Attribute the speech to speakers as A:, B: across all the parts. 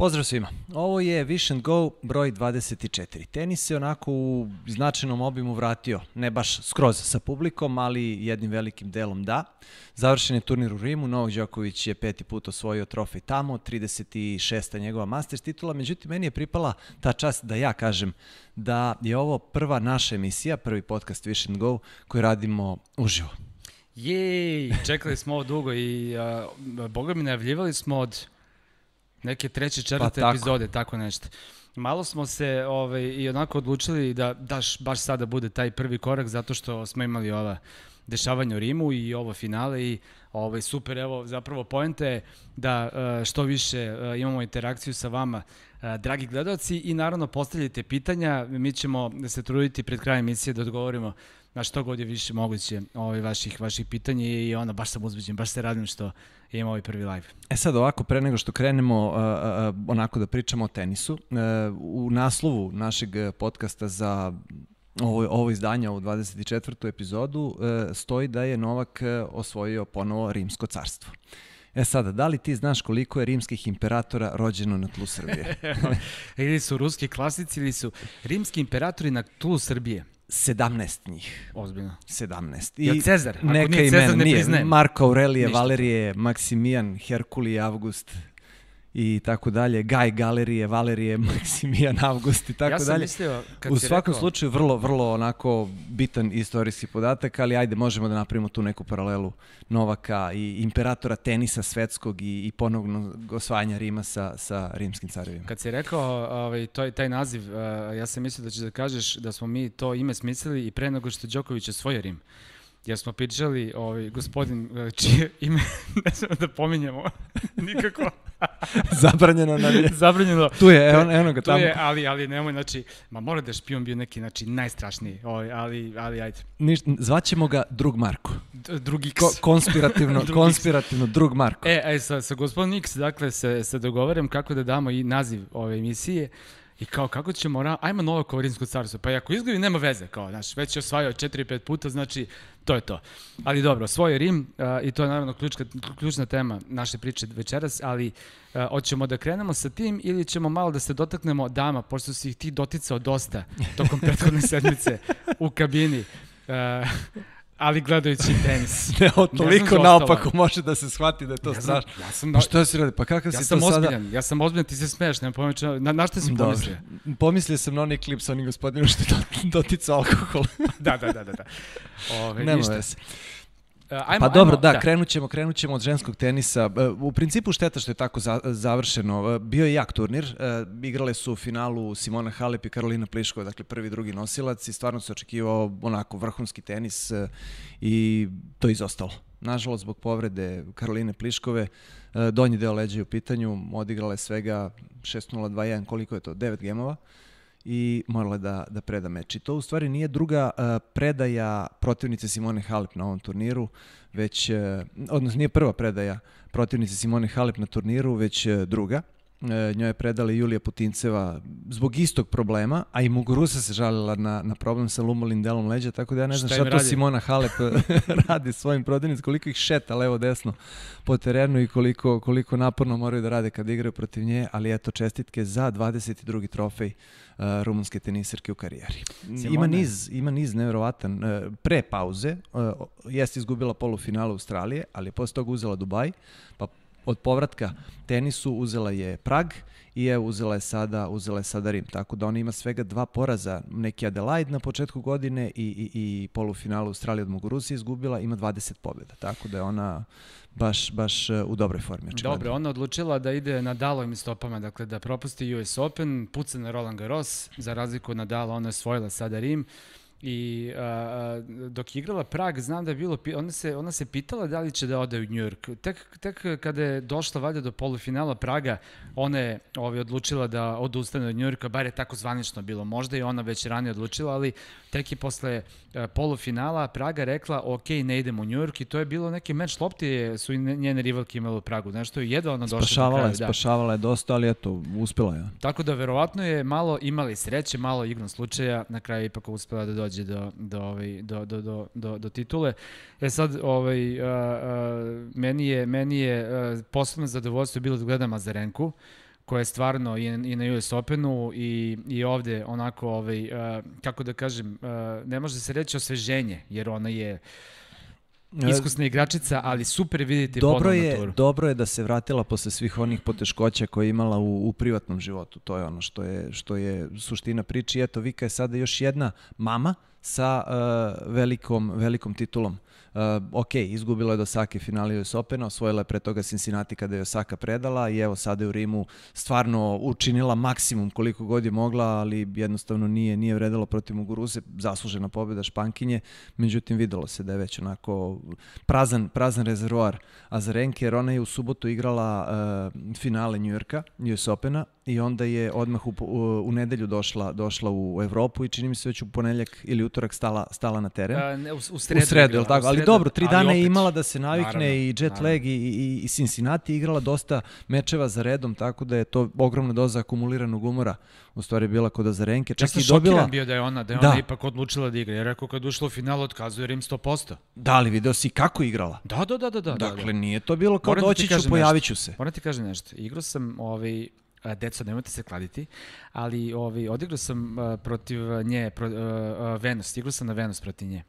A: Pozdrav svima. Ovo je and Go broj 24. Tenis se onako u značajnom obimu vratio, ne baš skroz sa publikom, ali jednim velikim delom da. Završen je turnir u Rimu, Novak Đoković je peti put osvojio trofej tamo, 36. njegova Masters titula, međutim meni je pripala ta čast da ja kažem da je ovo prva naša emisija, prvi podcast and Go koji radimo uživo.
B: Jej, čekali smo ovo dugo i uh, boga mi najavljivali smo od neke treće, četvrte pa, epizode, tako nešto. Malo smo se ovaj, i onako odlučili da daš baš sada bude taj prvi korak zato što smo imali ova dešavanja u Rimu i ovo finale i ovaj super evo zapravo poenta je da što više imamo interakciju sa vama dragi gledalci i naravno postavljajte pitanja mi ćemo se truditi pred krajem emisije da odgovorimo na što god je više moguće ovaj, vaših, vaših pitanja i ono, baš sam uzbeđen, baš se radim što imam ovaj prvi live.
A: E sad ovako, pre nego što krenemo uh, uh, onako da pričamo o tenisu, uh, u naslovu našeg podcasta za ovo, ovo izdanje, u 24. epizodu, uh, stoji da je Novak osvojio ponovo Rimsko carstvo. E sada, da li ti znaš koliko je rimskih imperatora rođeno na tlu Srbije?
B: ili su ruski klasici ili su rimski imperatori na tlu Srbije?
A: 17 njih.
B: Ozbiljno.
A: 17.
B: I ja Cezar, ako
A: neka
B: nije Cezar ne priznajem.
A: Marko Aurelije, Ništa. Valerije, Maksimijan, Herkulije, Avgust, i tako dalje, Gaj Galerije, Valerije, Maksimijan Avgust i tako
B: ja
A: dalje.
B: Mislio, kad
A: U svakom
B: rekao...
A: slučaju vrlo, vrlo onako bitan istorijski podatak, ali ajde možemo da napravimo tu neku paralelu Novaka i imperatora tenisa svetskog i, i ponovnog osvajanja Rima sa, sa rimskim carevima.
B: Kad si rekao ovaj, to, taj naziv, uh, ja sam mislio da ćeš da kažeš da smo mi to ime smislili i pre nego što Đoković osvojio Rim jer smo pričali, ovaj, gospodin, e, čije ime ne smemo da pominjamo nikako.
A: Zabranjeno nam je.
B: Zabranjeno.
A: Tu je, evo, evo ga tamo.
B: Tu je, ali, ali nemoj, znači, ma mora da je špion bio neki, znači, najstrašniji, ovaj, ali, ali ajde.
A: Niš, zvaćemo ga drug Marko.
B: D drug X.
A: Ko, konspirativno, drug konspirativno, X. drug Marko.
B: E, aj, sa, sa gospodin X, dakle, se, se dogovaram kako da damo i naziv ove emisije. I kao, kako ćemo, ajmo novo Kovarinsko carstvo. Pa i ako izgubi, nema veze, kao, znaš, već je osvajao 4-5 puta, znači, to je to. Ali dobro, svoj Rim, uh, i to je naravno ključka, ključna tema naše priče večeras, ali uh, hoćemo da krenemo sa tim ili ćemo malo da se dotaknemo dama, pošto si ih ti doticao dosta tokom prethodne sedmice u kabini. Uh, ali gledajući tenis.
A: ne, o, toliko ne naopako može da se shvati da je to strašno.
B: Ja sam,
A: pa što si radi? Pa kakav
B: ja
A: si to
B: ozbiljan,
A: sada?
B: Ja sam ozbiljan, ti se smeješ, nema pojma na, na šta si pomislio?
A: Pomislio sam na onaj klip sa onim gospodinom što je doticao alkohol.
B: da, da, da, da. da.
A: Ove, Nema ništa. Vese. Uh, ajmo, pa dobro, ajmo, da, da, krenut ćemo, krenut ćemo od ženskog tenisa. Uh, u principu šteta što je tako za, završeno. Uh, bio je jak turnir. Igrale su u finalu Simona Halep i Karolina Pliškova, dakle prvi i drugi nosilac i stvarno se očekivao onako vrhunski tenis i to je izostalo. Nažalost, zbog povrede Karoline Pliškove, donji deo leđa je u pitanju, odigrale svega 6-0-2-1, koliko je to? 9 gemova i morala da, da preda meč. I to u stvari nije druga uh, predaja protivnice Simone Halep na ovom turniru, već, uh, odnosno nije prva predaja protivnice Simone Halep na turniru, već uh, druga. E, njoj je predala Julija Putinceva zbog istog problema, a i Muguruza se žalila na, na problem sa lumalnim delom leđa, tako da ja ne znam šta, šta to radi? Simona Halep radi svojim prodavnicama, koliko ih šeta levo desno po terenu i koliko, koliko naporno moraju da rade kad igraju protiv nje, ali eto čestitke za 22. trofej uh, rumunske tenisirke u karijeri. Simone. Ima niz, ima niz nevjerovatan. Uh, pre pauze uh, jeste izgubila polufinalu Australije, ali je posle toga uzela Dubaj, pa od povratka tenisu uzela je Prag i je uzela je sada uzela je sada Rim. Tako da ona ima svega dva poraza, neki Adelaide na početku godine i, i, i polufinalu Australije od Muguruza izgubila, ima 20 pobjeda. Tako da je ona baš, baš uh, u dobroj formi.
B: Očigledno. Dobro, ona odlučila da ide na Dalovim stopama, dakle da propusti US Open, puca na Roland Garros, za razliku od Nadala, ona je svojila sada Rim. I a, dok je igrala Prag, znam da je bilo, ona se, ona se pitala da li će da ode u New York. Tek, tek kada je došla valjda do polufinala Praga, ona je ovaj, odlučila da odustane od New Yorka, bar je tako zvanično bilo. Možda i ona već ranije odlučila, ali tek je posle a, polufinala Praga rekla, ok, ne idemo u New York i to je bilo neki meč lopti su i njene rivalke imale u Pragu. Nešto je jedva ona došla
A: spašavala
B: do kraja.
A: Je, da. spašavala je dosta, ali eto, uspela je.
B: Tako da verovatno je malo imali sreće, malo igrom slučaja, na kraju ipak uspela da dođe dođe do, do, ovaj, do, do, do, do, do titule. E sad, ovaj, a, a, meni je, meni je a, posebno zadovoljstvo bilo da gledam Azarenku, koja je stvarno i, i na US Openu i, i ovde onako, ovaj, uh, kako da kažem, uh, ne može se reći osveženje, jer ona je iskusna igračica, ali super vidite
A: dobro je, turu. Dobro je da se vratila posle svih onih poteškoća koje je imala u, u privatnom životu. To je ono što je, što je suština priče. eto, Vika je sada još jedna mama sa uh, velikom, velikom titulom. Uh, ok, izgubila je do Sake finali US Opena, osvojila je pre toga Cincinnati kada je Osaka predala i evo sada je u Rimu stvarno učinila maksimum koliko god je mogla, ali jednostavno nije nije vredalo protiv Muguruze, zaslužena pobjeda Špankinje, međutim videlo se da je već onako prazan, prazan rezervoar Azarenke, jer ona je u subotu igrala uh, finale Njujorka, US Opena, i onda je odmah u, u, u nedelju došla došla u Evropu i čini mi se već u ponedeljak ili utorak stala stala na teren. A,
B: ne, u, u sredu.
A: U sredu, je tako? Ali dobro, tri dana je imala da se navikne naravno, i jet naravno. lag i, i, i Cincinnati igrala dosta mečeva za redom, tako da je to ogromna doza akumuliranog umora u stvari bila kod Azarenke.
B: Čak ja i dobila... bio da je ona, da je da. ona ipak odlučila da igra. Ja rekao kad ušla u final otkazuje Rim 100%.
A: Da, ali video si kako igrala.
B: Da, da, da, da. da
A: dakle,
B: da, da.
A: nije to bilo kao doći ću, pojavit ću se.
B: Moram ti kažem nešto. Igrao sam ovaj, deco, nemojte se kladiti, ali ovaj, odigrao sam protiv nje, pro, Venus, igrao sam na Venus protiv nje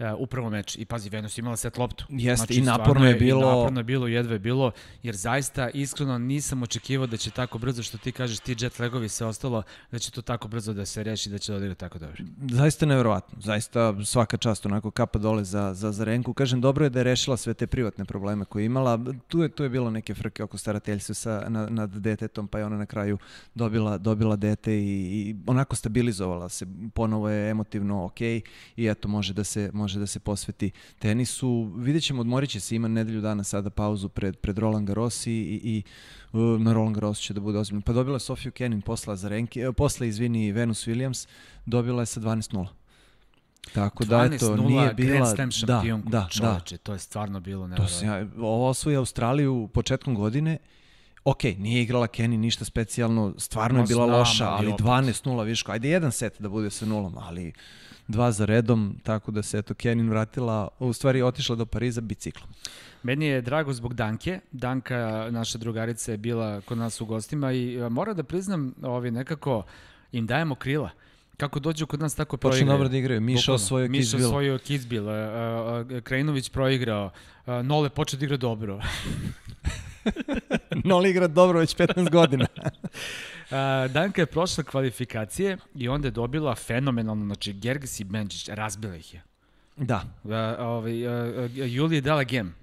B: uh, upravo meč. I pazi, Venus imala set loptu.
A: Jeste, znači, i naporno je bilo.
B: I naporno je bilo, jedve je bilo, jer zaista iskreno nisam očekivao da će tako brzo, što ti kažeš, ti jet legovi se ostalo, da će to tako brzo da se reši, da će da odigra tako dobro.
A: Zaista nevjerovatno. Zaista svaka čast onako kapa dole za, za Zarenku. Kažem, dobro je da je rešila sve te privatne probleme koje je imala. Tu je, tu je bilo neke frke oko starateljstva sa, nad, nad detetom, pa je ona na kraju dobila, dobila dete i, i onako stabilizovala se. Ponovo je emotivno ok i eto, može da se, može može da se posveti tenisu. Vidjet ćemo, odmorit će se, ima nedelju dana sada pauzu pred, pred Roland Garros i, i, i na Roland Garros će da bude ozbiljno. Pa dobila je Sofiju Kenin posla, za renke, eh, posle, izvini, Venus Williams, dobila je sa 12-0. Tako da eto, nije bila... Grand
B: Slam šampionku, da, da, čoveče, da. to je stvarno bilo nevjerojatno.
A: ja, ovo osvoji Australiju početkom godine, ok, nije igrala Kenny ništa specijalno, stvarno no, je bila loša, ali 12-0 viško. Ajde jedan set da bude sa nulom, ali dva za redom, tako da se eto Kenin vratila, u stvari otišla do Pariza biciklom.
B: Meni je drago zbog Danke. Danka, naša drugarica, je bila kod nas u gostima i mora da priznam, ovi nekako im dajemo krila kako dođu kod nas tako proigraju.
A: Počne dobro da igraju. Miša osvojio
B: Kizbil. Miša osvojio Kizbil. Uh, uh, Krajinović proigrao. Nole počeo da igra dobro.
A: Nole igra dobro već 15 godina.
B: Uh, Danka je prošla kvalifikacije i onda je dobila fenomenalno, znači Gerges i Benčić, razbila ih je.
A: Da.
B: Uh, ovaj, uh, Julija je dala gem.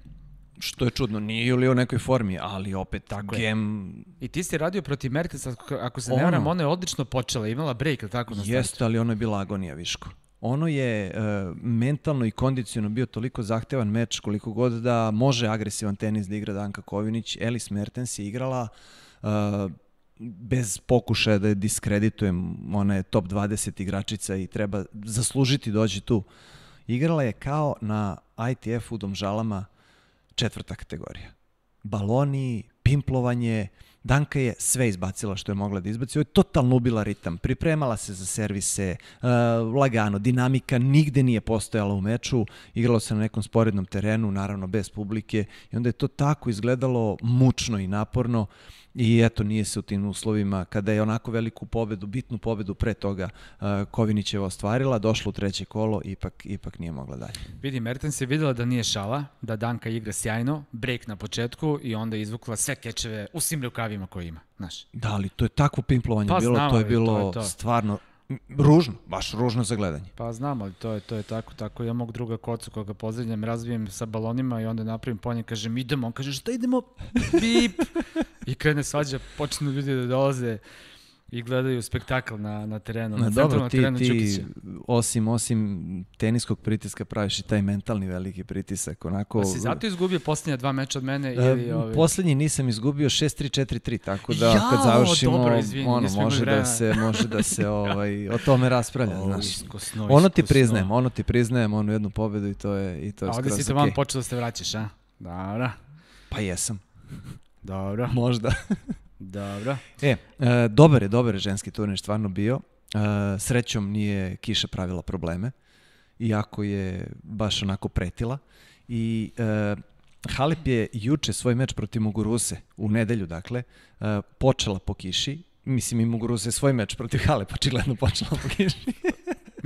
A: Što je čudno, nije Julija u nekoj formi, ali opet tako gem...
B: Je. I ti si radio protiv Mertens, ako se ono, ne varam, ona je odlično počela, imala break, ili tako? Na
A: Jeste, ali ono je bila agonija, Viško. Ono je uh, mentalno i kondiciono bio toliko zahtevan meč koliko god da može agresivan tenis da igra Danka Kovinić. Elis Mertens je igrala uh, bez pokušaja da je diskreditujem, ona je top 20 igračica i treba zaslužiti dođi tu. Igrala je kao na ITF u Domžalama četvrta kategorija. Baloni, pimplovanje, Danka je sve izbacila što je mogla da izbaci. Ovo je totalno ubila ritam. Pripremala se za servise, uh, lagano, dinamika nigde nije postojala u meču. Igralo se na nekom sporednom terenu, naravno bez publike. I onda je to tako izgledalo mučno i naporno. I eto, nije se u tim uslovima, kada je onako veliku pobedu, bitnu pobedu pre toga uh, Kovinićeva ostvarila, došla u treće kolo, ipak, ipak nije mogla dalje.
B: Vidi, Mertens je videla da nije šala, da Danka igra sjajno, break na početku i onda izvukla sve kečeve u svim rukavima koje ima. Znaš.
A: Da, ali to je takvo pimplovanje pa, bilo, to je bilo to je to. stvarno ružno, baš ružno za gledanje.
B: Pa znam, ali to je, to je tako, tako. Ja mog druga kocu koga pozdravljam, razvijem sa balonima i onda napravim ponje, kažem idemo, on kaže šta idemo, bip, i krene svađa, počnu ljudi da dolaze, i gledaju spektakl na, na terenu, na, na dobro, na terenu ti, ti
A: osim, osim teniskog pritiska praviš i taj mentalni veliki pritisak. Onako,
B: pa si zato izgubio poslednja dva meča od mene? Uh, ili,
A: ovi... Poslednji nisam izgubio 6-3-4-3, tako da Jao, kad završimo, dobro, izvini, ono, može da se, može da se ovaj, o tome raspravlja. O, znaš. Iskosno, ono ti priznajem, ono ti priznajem, onu jednu pobedu i to je, i to je
B: A ovde si te okay. vam počeo da se vraćaš, a? Dobro.
A: Pa jesam.
B: Dobro.
A: Možda.
B: Dobro.
A: E, e, dobar je, dobar je ženski turnir stvarno bio. E, srećom nije kiša pravila probleme, iako je baš onako pretila. I e, Halep je juče svoj meč protiv Muguruse, u nedelju dakle, počela po kiši. Mislim, i Muguruse svoj meč protiv Halep, očigledno počela po kiši.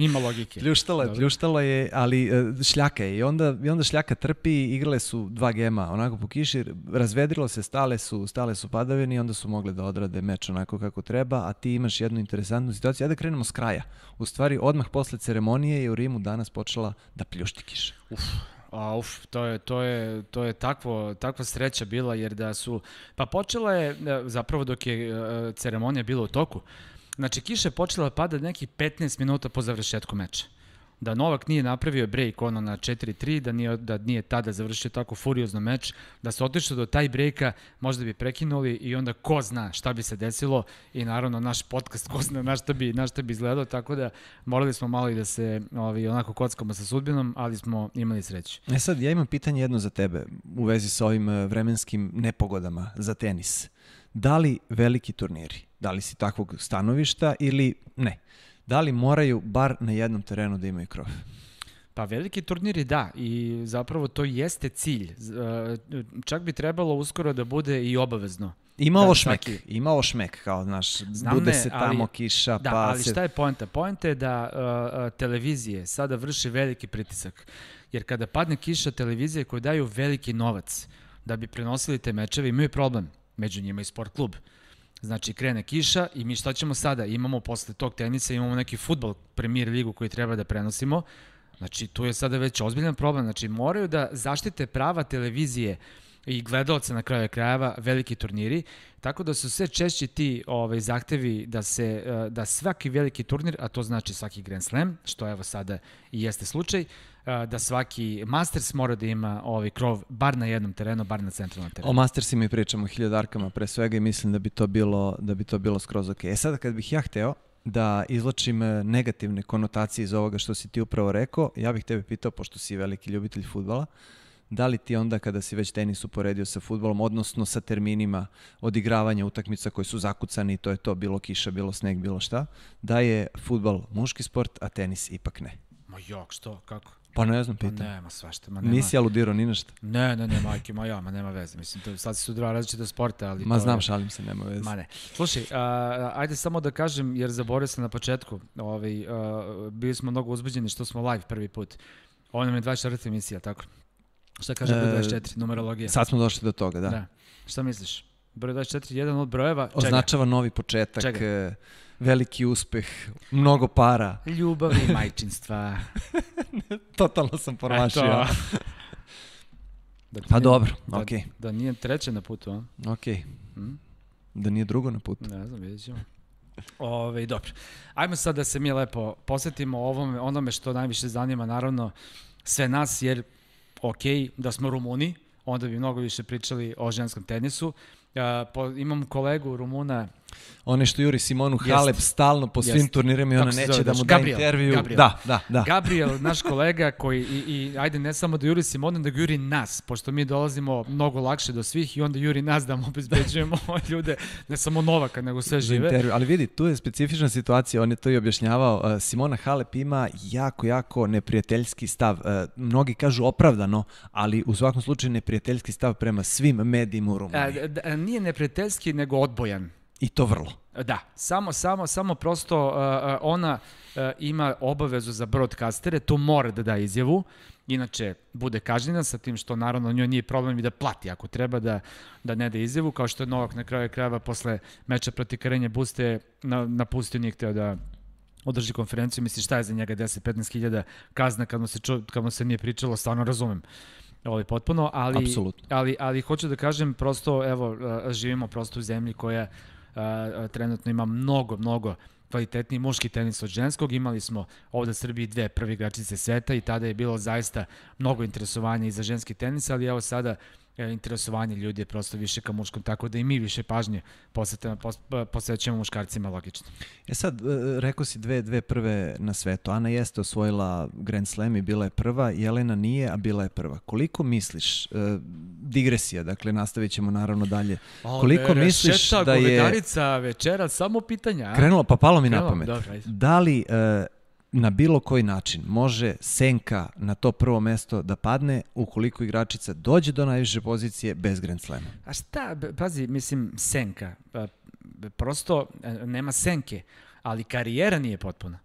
B: Ima logike.
A: Pljuštalo je, pljuštalo je, ali uh, šljaka je. I onda, I onda šljaka trpi, igrale su dva gema onako po kiši, razvedrilo se, stale su, stale su padavine i onda su mogle da odrade meč onako kako treba, a ti imaš jednu interesantnu situaciju. Ajde da krenemo s kraja. U stvari, odmah posle ceremonije je u Rimu danas počela da pljušti kiša.
B: Uf, A uf, to je, to je, to je takvo, takva sreća bila jer da su, pa počela je e, zapravo dok je e, ceremonija bila u toku, znači kiša je počela da pada nekih 15 minuta po završetku meča da Novak nije napravio break ono na 4-3, da nije, da nije tada završio tako furiozno meč, da se otišlo do taj breaka, možda bi prekinuli i onda ko zna šta bi se desilo i naravno naš podcast ko zna na šta bi, na šta bi izgledao, tako da morali smo malo i da se ovi, onako kockamo sa sudbinom, ali smo imali sreće.
A: E sad, ja imam pitanje jedno za tebe u vezi sa ovim e, vremenskim nepogodama za tenis. Da li veliki turniri, da li si takvog stanovišta ili ne? da li moraju bar na jednom terenu da imaju krov?
B: Pa veliki turniri da i zapravo to jeste cilj. Čak bi trebalo uskoro da bude i obavezno.
A: Ima ovo da, šmek, svaki... ima ovo šmek, kao, znaš, Znam bude ne, se tamo ali, kiša,
B: da,
A: pa
B: ali
A: se...
B: šta je poenta? Poenta je da uh, televizije sada vrše veliki pritisak. Jer kada padne kiša, televizije koje daju veliki novac da bi prenosili te mečeve imaju problem. Među njima i sport klub. Znači, krene kiša i mi šta ćemo sada? Imamo posle tog tenisa, imamo neki futbol, premier ligu koji treba da prenosimo. Znači, tu je sada već ozbiljan problem. Znači, moraju da zaštite prava televizije i gledalca na kraju krajeva veliki turniri, tako da su sve češće ti ovaj, zahtevi da se eh, da svaki veliki turnir, a to znači svaki Grand Slam, što evo sada i jeste slučaj, da svaki Masters mora da ima ovaj krov bar na jednom terenu, bar na centralnom terenu.
A: O Mastersima i pričamo hiljadarkama pre svega i mislim da bi to bilo da bi to bilo skroz ok. E sada kad bih ja hteo da izločim e, negativne konotacije iz ovoga što si ti upravo rekao, ja bih tebe pitao, pošto si veliki ljubitelj futbala, da li ti onda kada si već tenis uporedio sa futbolom, odnosno sa terminima odigravanja utakmica koji su zakucani, to je to, bilo kiša, bilo sneg, bilo šta, da je futbol muški sport, a tenis ipak ne?
B: Ma jok, što, kako?
A: Pa ne znam, pitam.
B: Pa nema svašta. Ma nema.
A: Nisi aludirao ni nešto?
B: Ne, ne, ne, majke, ma ja, ma nema veze. Mislim, to, sad su dva različita sporta, ali
A: Ma
B: to
A: znam,
B: je...
A: šalim se, nema veze.
B: Ma ne. Slušaj, a, ajde samo da kažem, jer zaboravio sam na početku, ovaj, a, bili smo mnogo uzbuđeni što smo live prvi put. Ovo nam je 24. emisija, tako? Šta kaže broj 24, numerologija?
A: Sad smo došli do toga, da. da.
B: Šta misliš? Broj 24, jedan od brojeva, čega?
A: Označava novi početak. Čega? E, veliki uspeh, mnogo para.
B: Ljubav i majčinstva.
A: Totalno sam promašio. Da pa nije, dobro,
B: da,
A: okej. Okay.
B: Da nije treće na putu, a?
A: Okej. Okay. Hmm? Da nije drugo na putu.
B: Ne znam, vidjet ćemo. Ove, dobro. Ajmo sad da se mi lepo posetimo ovome, onome što najviše zanima, naravno, sve nas, jer, ok, da smo Rumuni, onda bi mnogo više pričali o ženskom tenisu. Ja, po, imam kolegu Rumuna
A: One što juri Simonu Halep jest, stalno po svim jest. turnirima i ona neće da mu da Gabriel, intervju. Gabriel. Da, da, da.
B: Gabriel, naš kolega koji i, i ajde ne samo da juri Simonu, da juri nas, pošto mi dolazimo mnogo lakše do svih i onda juri nas da mu obezbeđujemo ljude, ne samo Novaka, nego sve žive. Intervju.
A: Ali vidi, tu je specifična situacija, on je to i objašnjavao. Uh, Simona Halep ima jako, jako neprijateljski stav. Uh, mnogi kažu opravdano, ali u svakom slučaju neprijateljski stav prema svim medijima u Rumuniji.
B: A, nije neprijateljski, nego odbojan.
A: I to vrlo.
B: Da, samo, samo, samo prosto uh, ona uh, ima obavezu za broadcastere, to mora da da izjavu, inače bude kažnjena sa tim što naravno njoj nije problem i da plati ako treba da, da ne da izjavu, kao što je Novak na kraju krajeva posle meča proti Karenje Buste na, napustio nije hteo da održi konferenciju, misli šta je za njega 10-15 hiljada kazna kad mu, se ču, kad mu se nije pričalo, stvarno razumem ovaj potpuno, ali,
A: Absolutno.
B: ali, ali hoću da kažem prosto, evo, živimo prosto u zemlji koja trenutno ima mnogo, mnogo kvalitetniji muški tenis od ženskog. Imali smo ovde u Srbiji dve prve igračice sveta i tada je bilo zaista mnogo interesovanja i za ženski tenis, ali evo sada interesovanje ljudi je prosto više ka muškom, tako da i mi više pažnje posvećujemo muškarcima, logično.
A: E sad, e, rekao si dve, dve prve na svetu. Ana jeste osvojila Grand Slam i bila je prva, Jelena nije, a bila je prva. Koliko misliš, e, digresija, dakle nastavit ćemo naravno dalje, koliko
B: o,
A: misliš da je...
B: večera, samo pitanja.
A: Krenulo, pa palo mi Krenulo, na pamet. Dobro, da li na bilo koji način može senka na to prvo mesto da padne ukoliko igračica dođe do najviše pozicije bez Grand Slama.
B: A šta, pazi, mislim, senka. Pa, prosto e, nema senke, ali karijera nije potpuna.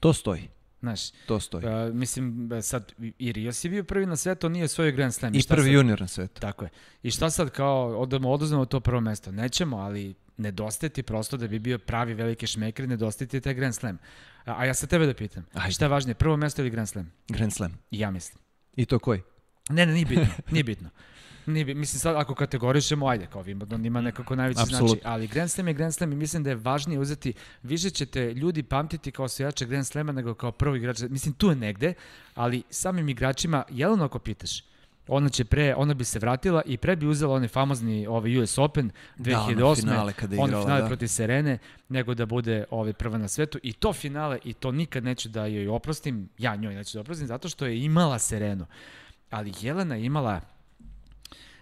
A: To stoji.
B: Znaš,
A: to stoji. Uh,
B: mislim, sad, i Rios je bio prvi na svetu, nije svoj Grand Slam.
A: I, I prvi sad, junior na svetu.
B: Tako je. I šta sad kao, odamo, oduzmemo to prvo mesto? Nećemo, ali nedostaje ti prosto da bi bio pravi veliki šmeker, nedostaje ti taj Grand Slam. A, a ja sa tebe da pitam, Ajde. šta je važnije, prvo mesto ili Grand Slam?
A: Grand Slam.
B: I ja mislim.
A: I to koji?
B: Ne, ne, nije bitno, nije bitno. Nije, mislim sad ako kategorišemo, ajde, kao Wimbledon ima nekako najveći Absolut. znači, ali Grand Slam je Grand Slam i mislim da je važnije uzeti, više ćete ljudi pamtiti kao osvajače Grand Slama nego kao prvi igrač. Mislim, tu je negde, ali samim igračima, jeleno ako pitaš, ona će pre, ona bi se vratila i pre bi uzela onaj famozni ovaj US Open 2008. Da, ono finale kada je igrala, finale da. protiv Serene, nego da bude ovaj prva na svetu. I to finale, i to nikad neću da joj oprostim, ja njoj neću da oprostim, zato što je imala Serenu. Ali Jelena je imala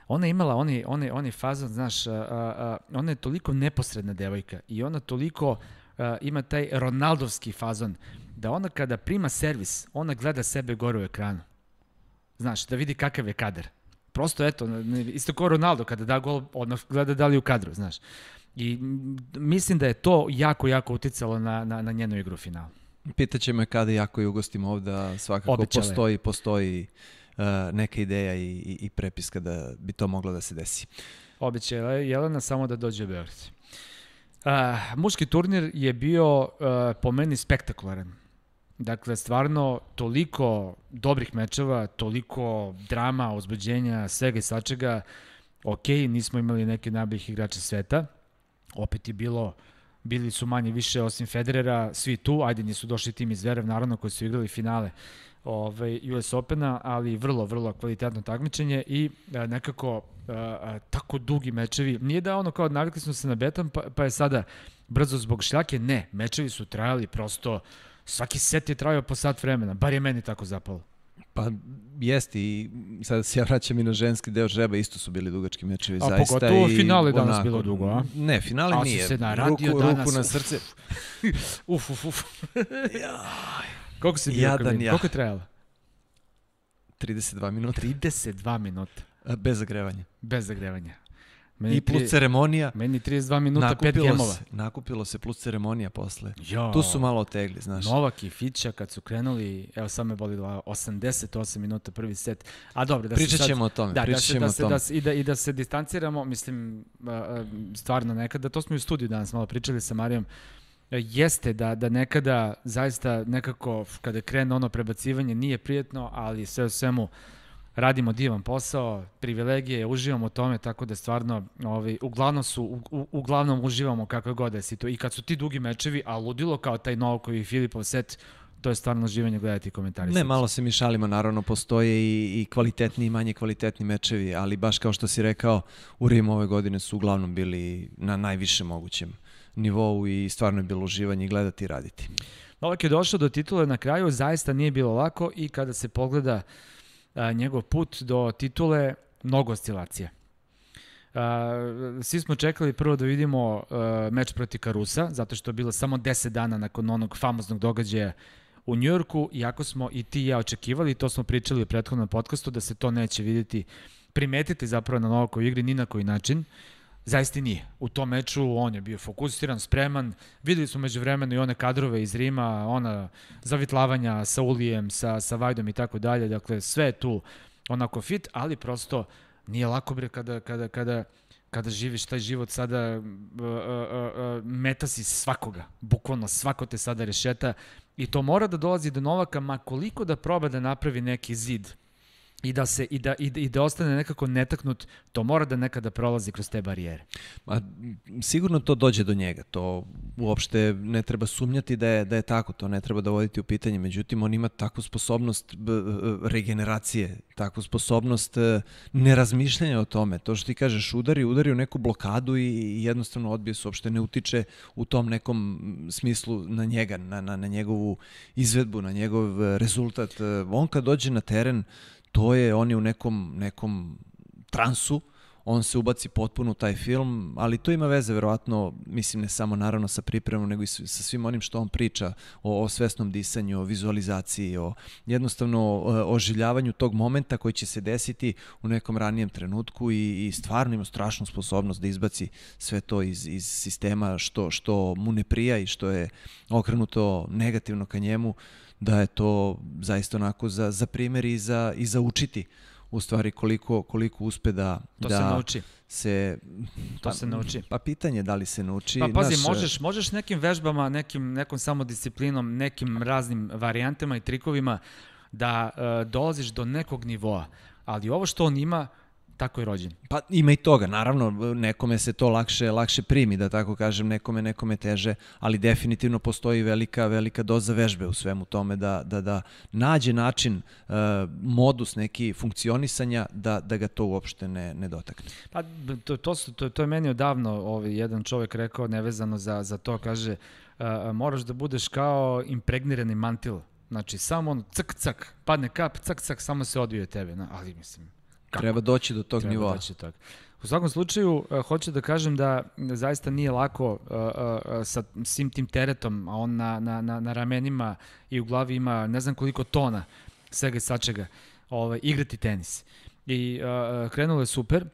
B: ona je imala oni, oni, oni fazon, znaš, a, a, ona je toliko neposredna devojka i ona toliko a, ima taj Ronaldovski fazon, da ona kada prima servis, ona gleda sebe gore u ekranu. Znaš, da vidi kakav je kadar. Prosto, eto, isto kao Ronaldo, kada da gol, odmah gleda da li u kadru, znaš. I mislim da je to jako, jako uticalo na, na, na njenu igru u finalu.
A: Pitaće me kada jako i ugostim ovde, svakako Obećale. postoji, postoji uh, neka ideja i, i, i prepiska da bi to moglo da se desi.
B: Obećala je Jelena samo da dođe u Beograd. Uh, muški turnir je bio uh, po meni spektakularan. Dakle, stvarno, toliko dobrih mečeva, toliko drama, ozbuđenja, svega i svačega. Ok, nismo imali neke najboljih igrača sveta. Opet je bilo, bili su manje više osim Federera, svi tu. Ajde, nisu došli tim iz Verev, naravno, koji su igrali finale ovaj, US Opena, ali vrlo, vrlo kvalitetno takmičenje i a, nekako a, a, tako dugi mečevi. Nije da ono kao navikli smo se na betam, pa, pa je sada brzo zbog šljake. Ne, mečevi su trajali prosto Svaki set je trajao po sat vremena, bar je meni tako zapalo.
A: Pa jeste i sad se ja vraćam i na ženski deo žreba, isto su bili dugački mečevi a, zaista.
B: A pogotovo i finale danas onako, bilo dugo, a?
A: Ne, finale a, nije.
B: se naradio ruku, danas.
A: Ruku na srce.
B: uf, uf, uf. Koliko si bio, Jadan, ja. Koliko je trajalo?
A: 32 minuta.
B: 32 minuta.
A: Bez zagrevanja.
B: Bez zagrevanja.
A: Meni I plus tri, ceremonija.
B: Meni 32 minuta, 5 gemova.
A: Se, nakupilo se plus ceremonija posle. Jo. Tu su malo otegli, znaš.
B: Novak i Fića kad su krenuli, evo sad me boli 88 minuta prvi set. A dobro, da
A: pričat
B: se sad,
A: ćemo o tome. Da, da ćemo
B: da
A: se.
B: Da se, i, da, I da se distanciramo, mislim, stvarno nekada, to smo i u studiju danas malo pričali sa Marijom, jeste da, da nekada zaista nekako kada krene ono prebacivanje nije prijetno, ali sve u svemu radimo divan posao, privilegije, uživamo u tome, tako da stvarno ovaj, uglavnom, su, u, uglavnom uživamo kakve god da si to. I kad su ti dugi mečevi, a ludilo kao taj Novakov i Filipov set, to je stvarno živanje gledati komentari.
A: Ne, malo se mi šalimo, naravno postoje i, i kvalitetni i manje kvalitetni mečevi, ali baš kao što si rekao, u Rimu ove godine su uglavnom bili na najviše mogućem nivou i stvarno je bilo uživanje gledati i raditi.
B: Novak je došao do titule na kraju, zaista nije bilo lako i kada se pogleda uh, a, njegov put do titule mnogo oscilacija. A, svi smo čekali prvo da vidimo a, meč proti Karusa, zato što je bilo samo 10 dana nakon onog famoznog događaja u Njujorku, iako smo i ti i ja očekivali, to smo pričali u prethodnom podcastu, da se to neće videti, primetiti zapravo na Novakov igri ni na koji način. Zaista nije. U tom meču on je bio fokusiran, spreman. Videli smo među vremenu i one kadrove iz Rima, ona zavitlavanja sa Ulijem, sa, sa Vajdom i tako dalje. Dakle, sve je tu onako fit, ali prosto nije lako bre kada, kada, kada, kada živiš taj život sada, uh, uh, uh, meta si svakoga. Bukvalno svako te sada rešeta i to mora da dolazi do Novaka, ma koliko da proba da napravi neki zid i da se i da i da, i da ostane nekako netaknut, to mora da nekada prolazi kroz te barijere.
A: Ma sigurno to dođe do njega. To uopšte ne treba sumnjati da je da je tako, to ne treba dovoditi u pitanje. Međutim, on ima takvu sposobnost regeneracije, takvu sposobnost e, nerazmišljanja o tome. To što ti kažeš, udari, udari u neku blokadu i jednostavno odbije se, uopšte ne utiče u tom nekom smislu na njega, na, na, na njegovu izvedbu, na njegov e, rezultat. E, on kad dođe na teren, to je, on je u nekom, nekom transu, on se ubaci potpuno u taj film, ali to ima veze verovatno, mislim ne samo naravno sa pripremom, nego i sa svim onim što on priča o, o svesnom disanju, o vizualizaciji, o jednostavno oživljavanju tog momenta koji će se desiti u nekom ranijem trenutku i, i stvarno ima strašnu sposobnost da izbaci sve to iz, iz sistema što, što mu ne prija i što je okrenuto negativno ka njemu, da je to zaista onako za, za primjer i za, i za učiti u stvari koliko, koliko uspe da,
B: to
A: da
B: se nauči.
A: Se,
B: to pa, se nauči.
A: Pa pitanje da li se nauči.
B: Pa pazi, naš, možeš, možeš nekim vežbama, nekim, nekom samodisciplinom, nekim raznim varijantama i trikovima da uh, dolaziš do nekog nivoa. Ali ovo što on ima, Tako je rođen.
A: Pa ima i toga, naravno, nekome se to lakše, lakše primi, da tako kažem, nekome, nekome teže, ali definitivno postoji velika, velika doza vežbe u svemu tome da, da, da nađe način, uh, modus neki funkcionisanja da, da ga to uopšte ne, ne dotakne.
B: Pa to, to, su, to, to je meni odavno ovaj, jedan čovek rekao, nevezano za, za to, kaže, uh, moraš da budeš kao impregnirani mantil. Znači, samo on, cak, cak, padne kap, cak, cak, samo se odvije tebe. No, ali, mislim,
A: Kako? Treba doći do tog Treba nivoa. Doći do tog.
B: U svakom slučaju, uh, hoću da kažem da zaista nije lako uh, uh, sa svim tim teretom, a on na, na, na, na ramenima i u glavi ima ne znam koliko tona svega i sačega, ovaj, igrati tenis. I uh, krenulo je super,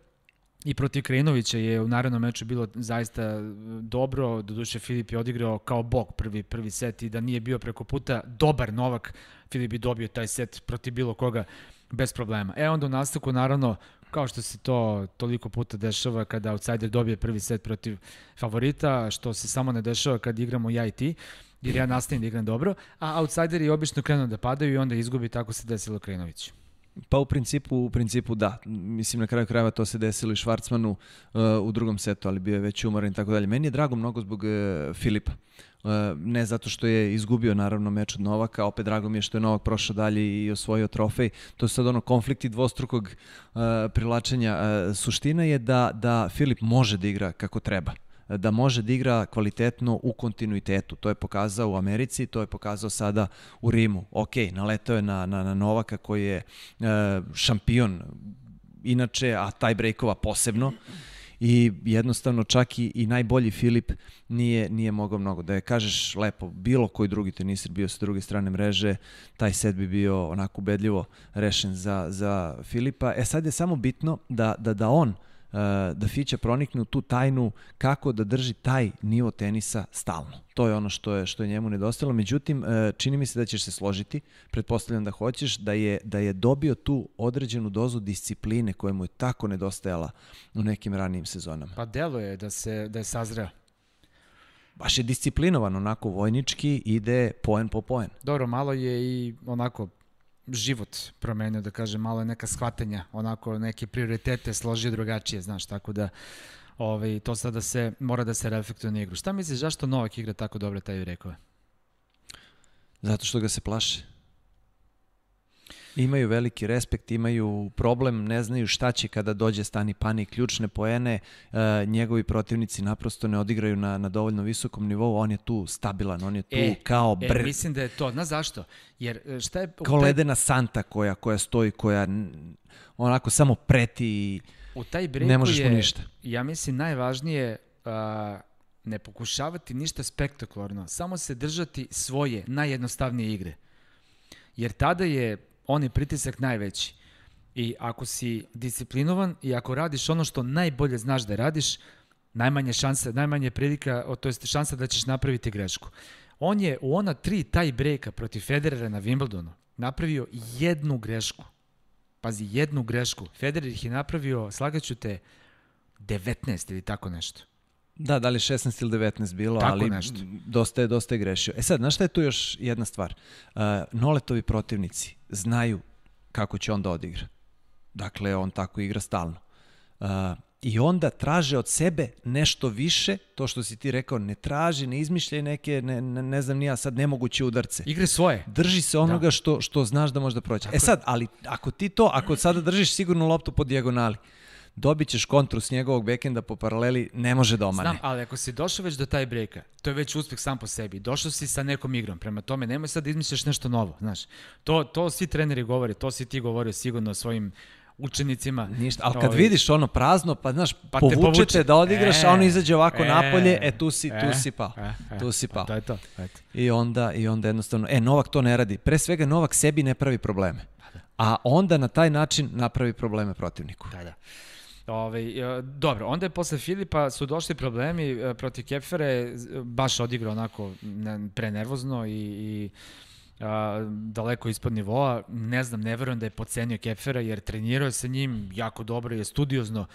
B: I protiv Krenovića je u narednom meču bilo zaista dobro, doduše Filip je odigrao kao bog prvi, prvi set i da nije bio preko puta dobar Novak, Filip bi dobio taj set protiv bilo koga bez problema. E onda u nastavku naravno kao što se to toliko puta dešava kada outsider dobije prvi set protiv favorita, što se samo ne dešava kad igramo ja i ti, jer ja nastavim da igram dobro, a outsideri obično krenu da padaju i onda izgubi, tako se desilo Krenoviću.
A: Pa u principu, u principu da. Mislim na kraju krajeva to se desilo i Švarcmanu uh, u drugom setu, ali bio je već umoran i tako dalje. Meni je drago mnogo zbog uh, Filipa. Uh, ne zato što je izgubio naravno meč od Novaka, opet drago mi je što je Novak prošao dalje i osvojio trofej. To je sad ono konflikti dvostrukog uh, prilačenja. Uh, suština je da, da Filip može da igra kako treba da može da igra kvalitetno u kontinuitetu. To je pokazao u Americi, to je pokazao sada u Rimu. Ok, naletao je na, na, na Novaka koji je uh, šampion inače, a taj breakova posebno i jednostavno čak i, i najbolji Filip nije, nije mogao mnogo. Da je kažeš lepo, bilo koji drugi tenisir bio sa druge strane mreže, taj set bi bio onako ubedljivo rešen za, za Filipa. E sad je samo bitno da, da, da on uh, da Fića pronikne u tu tajnu kako da drži taj nivo tenisa stalno. To je ono što je što je njemu nedostajalo. Međutim, eh, čini mi se da ćeš se složiti, pretpostavljam da hoćeš, da je, da je dobio tu određenu dozu discipline koja mu je tako nedostajala u nekim ranijim sezonama.
B: Pa delo je da, se, da je sazreo
A: baš je disciplinovan, onako vojnički, ide poen po poen.
B: Dobro, malo je i onako život promenio, da kažem, malo je neka shvatanja, onako neke prioritete složio drugačije, znaš, tako da ovaj, to sada se, mora da se reflektuje na igru. Šta misliš, zašto Novak igra tako dobro taj rekove?
A: Zato što ga se plaše. Imaju veliki respekt, imaju problem, ne znaju šta će kada dođe stani pani ključne poene, e, njegovi protivnici naprosto ne odigraju na, na dovoljno visokom nivou, on je tu stabilan, on je tu e, kao
B: br... E, mislim da je to, znaš zašto? Jer e, šta je...
A: Kao ledena santa koja, koja stoji, koja onako samo preti i
B: u taj ne možeš je, ništa. Ja mislim najvažnije uh, ne pokušavati ništa spektakularno, samo se držati svoje najjednostavnije igre. Jer tada je on je pritisak najveći. I ako si disciplinovan i ako radiš ono što najbolje znaš da radiš, najmanje šanse, najmanje prilika, to jest šansa da ćeš napraviti grešku. On je u ona tri taj brejka protiv Federera na Wimbledonu napravio jednu grešku. Pazi, jednu grešku. Federer ih je napravio, slagaću te, 19 ili tako nešto.
A: Da, da li 16 ili 19 bilo, Tako ali nešto. dosta je, dosta je grešio. E sad, znaš šta je tu još jedna stvar? Uh, Noletovi protivnici znaju kako će on da odigra. Dakle, on tako igra stalno. Uh, I onda traže od sebe nešto više, to što si ti rekao, ne traži, ne izmišljaj neke, ne, ne, ne znam nija sad, nemoguće udarce.
B: Igre svoje.
A: Drži se onoga da. što, što znaš da može da proći. E sad, ali ako ti to, ako sada držiš sigurno loptu po dijagonali, dobit ćeš kontru s njegovog bekenda po paraleli, ne može da omane.
B: Znam, ali ako si došao već do taj brejka, to je već uspeh sam po sebi. Došao si sa nekom igrom, prema tome nemoj sad da izmisliš nešto novo, znaš. To, to svi treneri govore, to si ti govorio sigurno svojim učenicima.
A: Ništa, ali kad ovaj, vidiš ono prazno, pa znaš, pa povučete povuče. da odigraš, e, a on izađe ovako e, napolje, e tu si, e, tu si pao. E, e, tu si pao.
B: Pa to je to. Eto.
A: I onda, I onda jednostavno, e, Novak to ne radi. Pre svega Novak sebi ne pravi probleme. Pa da. A onda na taj način napravi probleme protivniku.
B: Da, da. Ove, ovaj, dobro, onda je posle Filipa su došli problemi e, protiv Kepfere, baš odigrao onako prenervozno i, i a, daleko ispod nivoa. Ne znam, ne verujem da je pocenio Kepfera jer trenirao sa njim jako dobro, je studiozno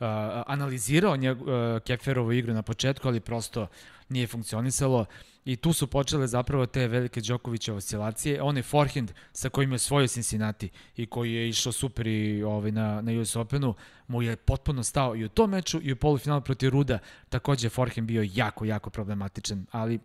B: a, analizirao njeg, a, Kepferovu igru na početku, ali prosto nije funkcionisalo. I tu su počele zapravo te velike Đokovićeve oscilacije. On je forehand sa kojim je osvojio Cincinnati i koji je išao super i ovaj, na, na US Openu, mu je potpuno stao i u tom meču i u polufinalu protiv Ruda. Takođe forehand bio jako, jako problematičan, ali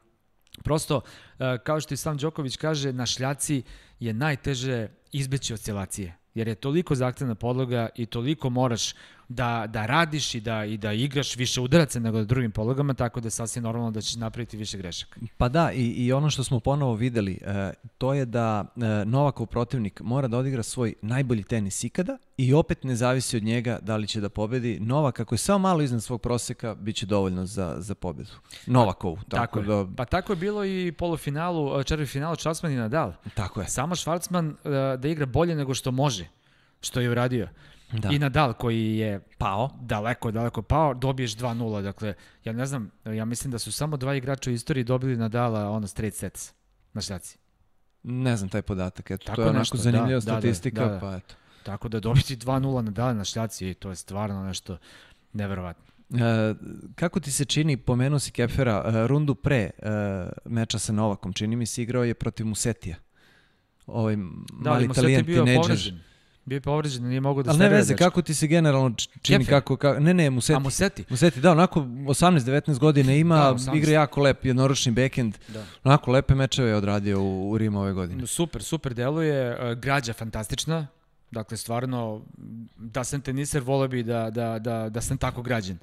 B: prosto, e, kao što i sam Đoković kaže, na šljaci je najteže izbeći oscilacije jer je toliko zahtevna podloga i toliko moraš da, da radiš i da, i da igraš više udaraca nego na drugim podlogama, tako da je sasvim normalno da ćeš napraviti više grešaka.
A: Pa da, i, i ono što smo ponovo videli, e, to je da e, Novakov protivnik mora da odigra svoj najbolji tenis ikada i opet ne zavisi od njega da li će da pobedi. Novak, ako je samo malo iznad svog proseka, bit će dovoljno za, za pobedu. Novakovu.
B: Pa, tako, tako da... Pa tako je bilo i polufinalu, četvrti finalu Schwarzman i Nadal.
A: Tako je.
B: Samo Schwarzman e, da igra bolje nego što može, što je uradio. Da. I Nadal koji je
A: pao,
B: daleko, daleko pao, dobiješ 2-0. Dakle, ja ne znam, ja mislim da su samo dva igrača u istoriji dobili Nadala ono straight sets na šljaci.
A: Ne znam taj podatak, eto, Tako to je onako nešto, da, zanimljiva da, statistika, da, da, pa eto.
B: Tako da dobiti 2-0 Nadala na šljaci, to je stvarno nešto neverovatno. E,
A: kako ti se čini, pomenuo si Kepfera, e, rundu pre e, meča sa Novakom, čini mi se igrao je protiv Musetija. Ovaj da, mali italijan tineđer.
B: Bio je povređen, nije mogao da
A: Ali ne veze, kako ti se generalno čini, kako, kako, ne, ne, Museti. A
B: Museti?
A: Museti, da, onako 18-19 godina ima, da, 18. igra jako lep, jednoročni backend, da. onako lepe mečeve je odradio u, u Rimu ove godine.
B: Super, super deluje, e, građa fantastična, dakle stvarno, da sam teniser, vole bi da, da, da, da sam tako građen.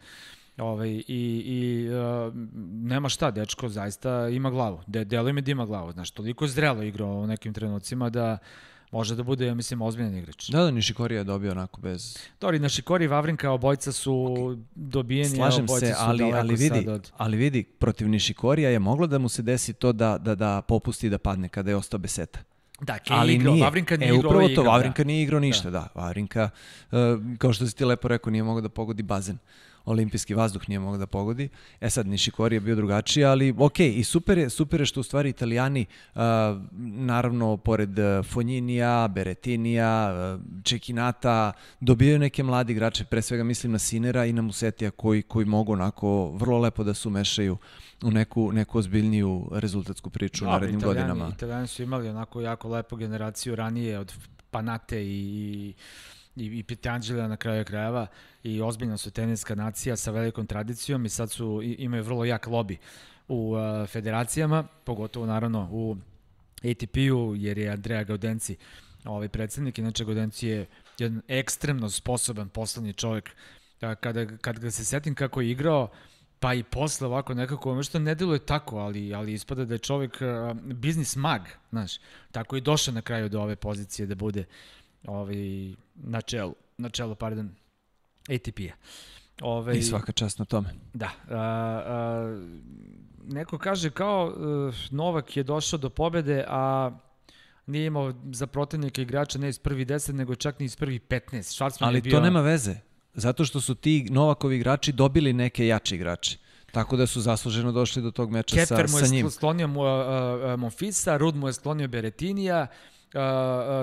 B: Ovaj, I i uh, nema šta, dečko zaista ima glavu. De, deluje mi da ima glavu. Znaš, toliko zrelo igrao u nekim trenucima da može da bude, ja mislim, ozbiljan igrač.
A: Da, da, Nišikori je dobio onako bez...
B: Dori, Nišikori i Vavrinka obojca su okay. dobijeni,
A: Slažem se, ali, ali vidi, od... ali vidi, protiv Nišikorija je moglo da mu se desi to da, da, da popusti da padne kada je ostao bez seta.
B: Da, Ke ali igrao, nije. Vavrinka nije
A: e,
B: igrao.
A: Upravo to, Vavrinka da. nije igrao ništa, da. da. Vavrinka, uh, kao što si ti lepo rekao, nije mogao da pogodi bazen olimpijski vazduh nije mogao da pogodi. E sad, Nišikori je bio drugačiji, ali ok, i super je, super je što u stvari italijani, uh, naravno, pored Fonjinija, Beretinija, uh, Čekinata, dobijaju neke mladi igrače, pre svega mislim na Sinera i na Musetija, koji, koji mogu onako vrlo lepo da se umešaju u neku, neku ozbiljniju rezultatsku priču u narednim italijani, godinama.
B: Italijani su imali onako jako lepu generaciju ranije od Panate i i, i Pitanđela na kraju krajeva i ozbiljna su teniska nacija sa velikom tradicijom i sad su, imaju vrlo jak lobby u uh, federacijama, pogotovo naravno u ATP-u, jer je Andrea Gaudenci ovaj predsednik, inače Gaudenci je jedan ekstremno sposoban poslovni čovjek. Kada, kad ga se setim kako je igrao, pa i posle ovako nekako, što ne deluje tako, ali, ali ispada da je čovjek uh, biznis mag, znaš, tako i došao na kraju do ove pozicije da bude ovaj, na čelu, na čelu, pardon, ATP-a.
A: Ove, I svaka čast na tome.
B: Da. A, a, neko kaže kao uh, Novak je došao do pobede, a nije imao za protivnika igrača ne iz prvi 10, nego čak ni iz prvi 15. Schwarzman
A: Ali
B: bio...
A: to nema veze. Zato što su ti Novakovi igrači dobili neke jače igrače. Tako da su zasluženo došli do tog meča Keter sa, sa njim.
B: Keter mu je sklonio mu, uh, Monfisa, Rud mu je sklonio Beretinija, uh,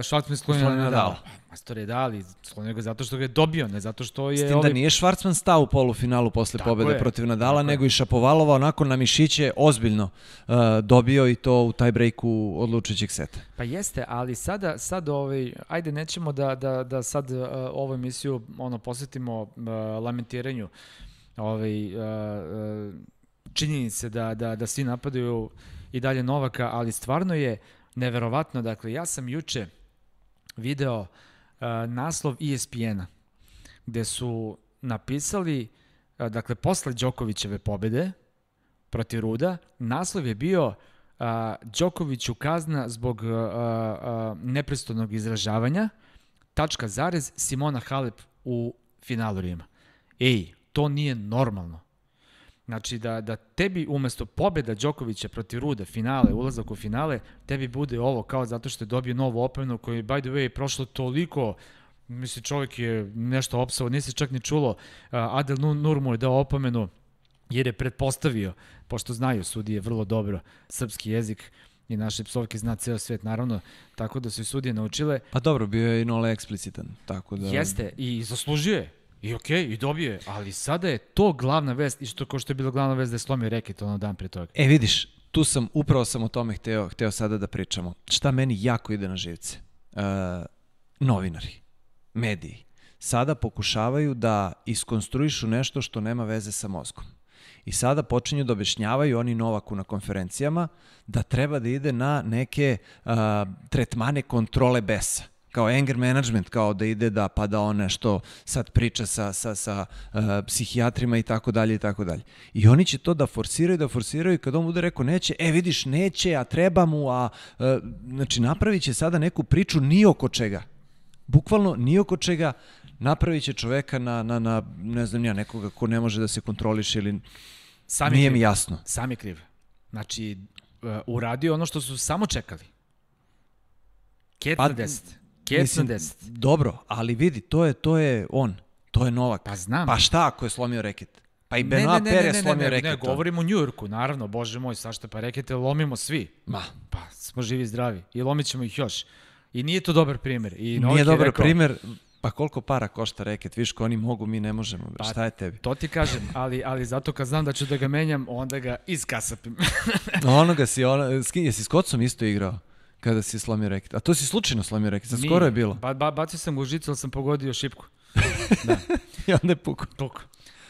B: Schwarzman sklonio na Nadal. Mastor je dali, sklonio ga zato što ga je dobio, ne zato što je... S
A: tim da nije Schwarzman stao u polufinalu posle Tako pobede je. protiv Nadala, Tako nego je. i Šapovalova onako na mišiće ozbiljno uh, dobio i to u taj breaku odlučujućeg seta.
B: Pa jeste, ali sada, sad ovaj, ajde nećemo da, da, da sad uh, ovu emisiju ono, posvetimo uh, lamentiranju ovaj, uh, uh, činjenice da, da, da svi napadaju i dalje Novaka, ali stvarno je neverovatno. Dakle, ja sam juče video uh, naslov ESPN-a, gde su napisali, uh, dakle, posle Đokovićeve pobede protiv Ruda, naslov je bio uh, Đokoviću kazna zbog uh, uh, neprestojnog izražavanja, tačka zarez, Simona Halep u finalu Rima. Ej, to nije normalno. Znači da, da tebi umesto pobjeda Đokovića protiv Ruda, finale, ulazak u finale, tebi bude ovo kao zato što je dobio novu opomenu koji, by the way, je prošlo toliko misli čovjek je nešto opsao, nisi čak ni čulo, Adel Nur mu je dao opomenu jer je pretpostavio, pošto znaju sudije vrlo dobro srpski jezik, i naše psovke zna ceo svet, naravno, tako da su i sudije naučile.
A: Pa dobro, bio je i nole eksplicitan, tako da...
B: Jeste, i zaslužio je. I okej, okay, i dobio je, ali sada je to glavna vest, i što kao što je bila glavna vest da je slomio reket ono dan pre toga.
A: E, vidiš, tu sam, upravo sam o tome hteo, hteo sada da pričamo. Šta meni jako ide na živce? Uh, novinari, mediji, sada pokušavaju da iskonstruišu nešto što nema veze sa mozgom. I sada počinju da objašnjavaju oni Novaku na konferencijama da treba da ide na neke uh, tretmane kontrole besa kao anger management, kao da ide da pa da on nešto sad priča sa, sa, sa uh, psihijatrima i tako dalje i tako dalje. I oni će to da forsiraju, da forsiraju i kad on bude rekao neće, e vidiš neće, a treba mu, a uh, znači napravit će sada neku priču ni oko čega. Bukvalno ni oko čega napravit će čoveka na, na, na ne znam nija, nekoga ko ne može da se kontroliše ili Sam nije kriv. mi jasno.
B: Sam je kriv. Znači, uh, uradio ono što su samo čekali. Ket pa, na 10. Ket mislim, na 10.
A: Dobro, ali vidi, to je, to je on. To je Novak.
B: Pa znam.
A: Pa šta ako je slomio reket? Pa i Benoit Paire je slomio reket. Ne,
B: ne, govorimo o Njujorku, naravno, bože moj, sašta pa rekete lomimo svi.
A: Ma.
B: Pa smo živi zdravi i lomit ćemo ih još. I nije to dobar primer. I
A: Novak nije dobar rekao, primer, Pa koliko para košta reket? Viš ko oni mogu, mi ne možemo. Pa, Šta je tebi?
B: To ti kažem, ali, ali zato kad znam da ću da ga menjam, onda ga iskasapim.
A: ono ga si, ono, jesi s kocom isto igrao? Kada si slomio reket. A to si slučajno slomio reket, sad skoro je bilo.
B: Ba, ba, bacio sam u žicu, ali sam pogodio šipku. da.
A: I onda je puku.
B: Puku.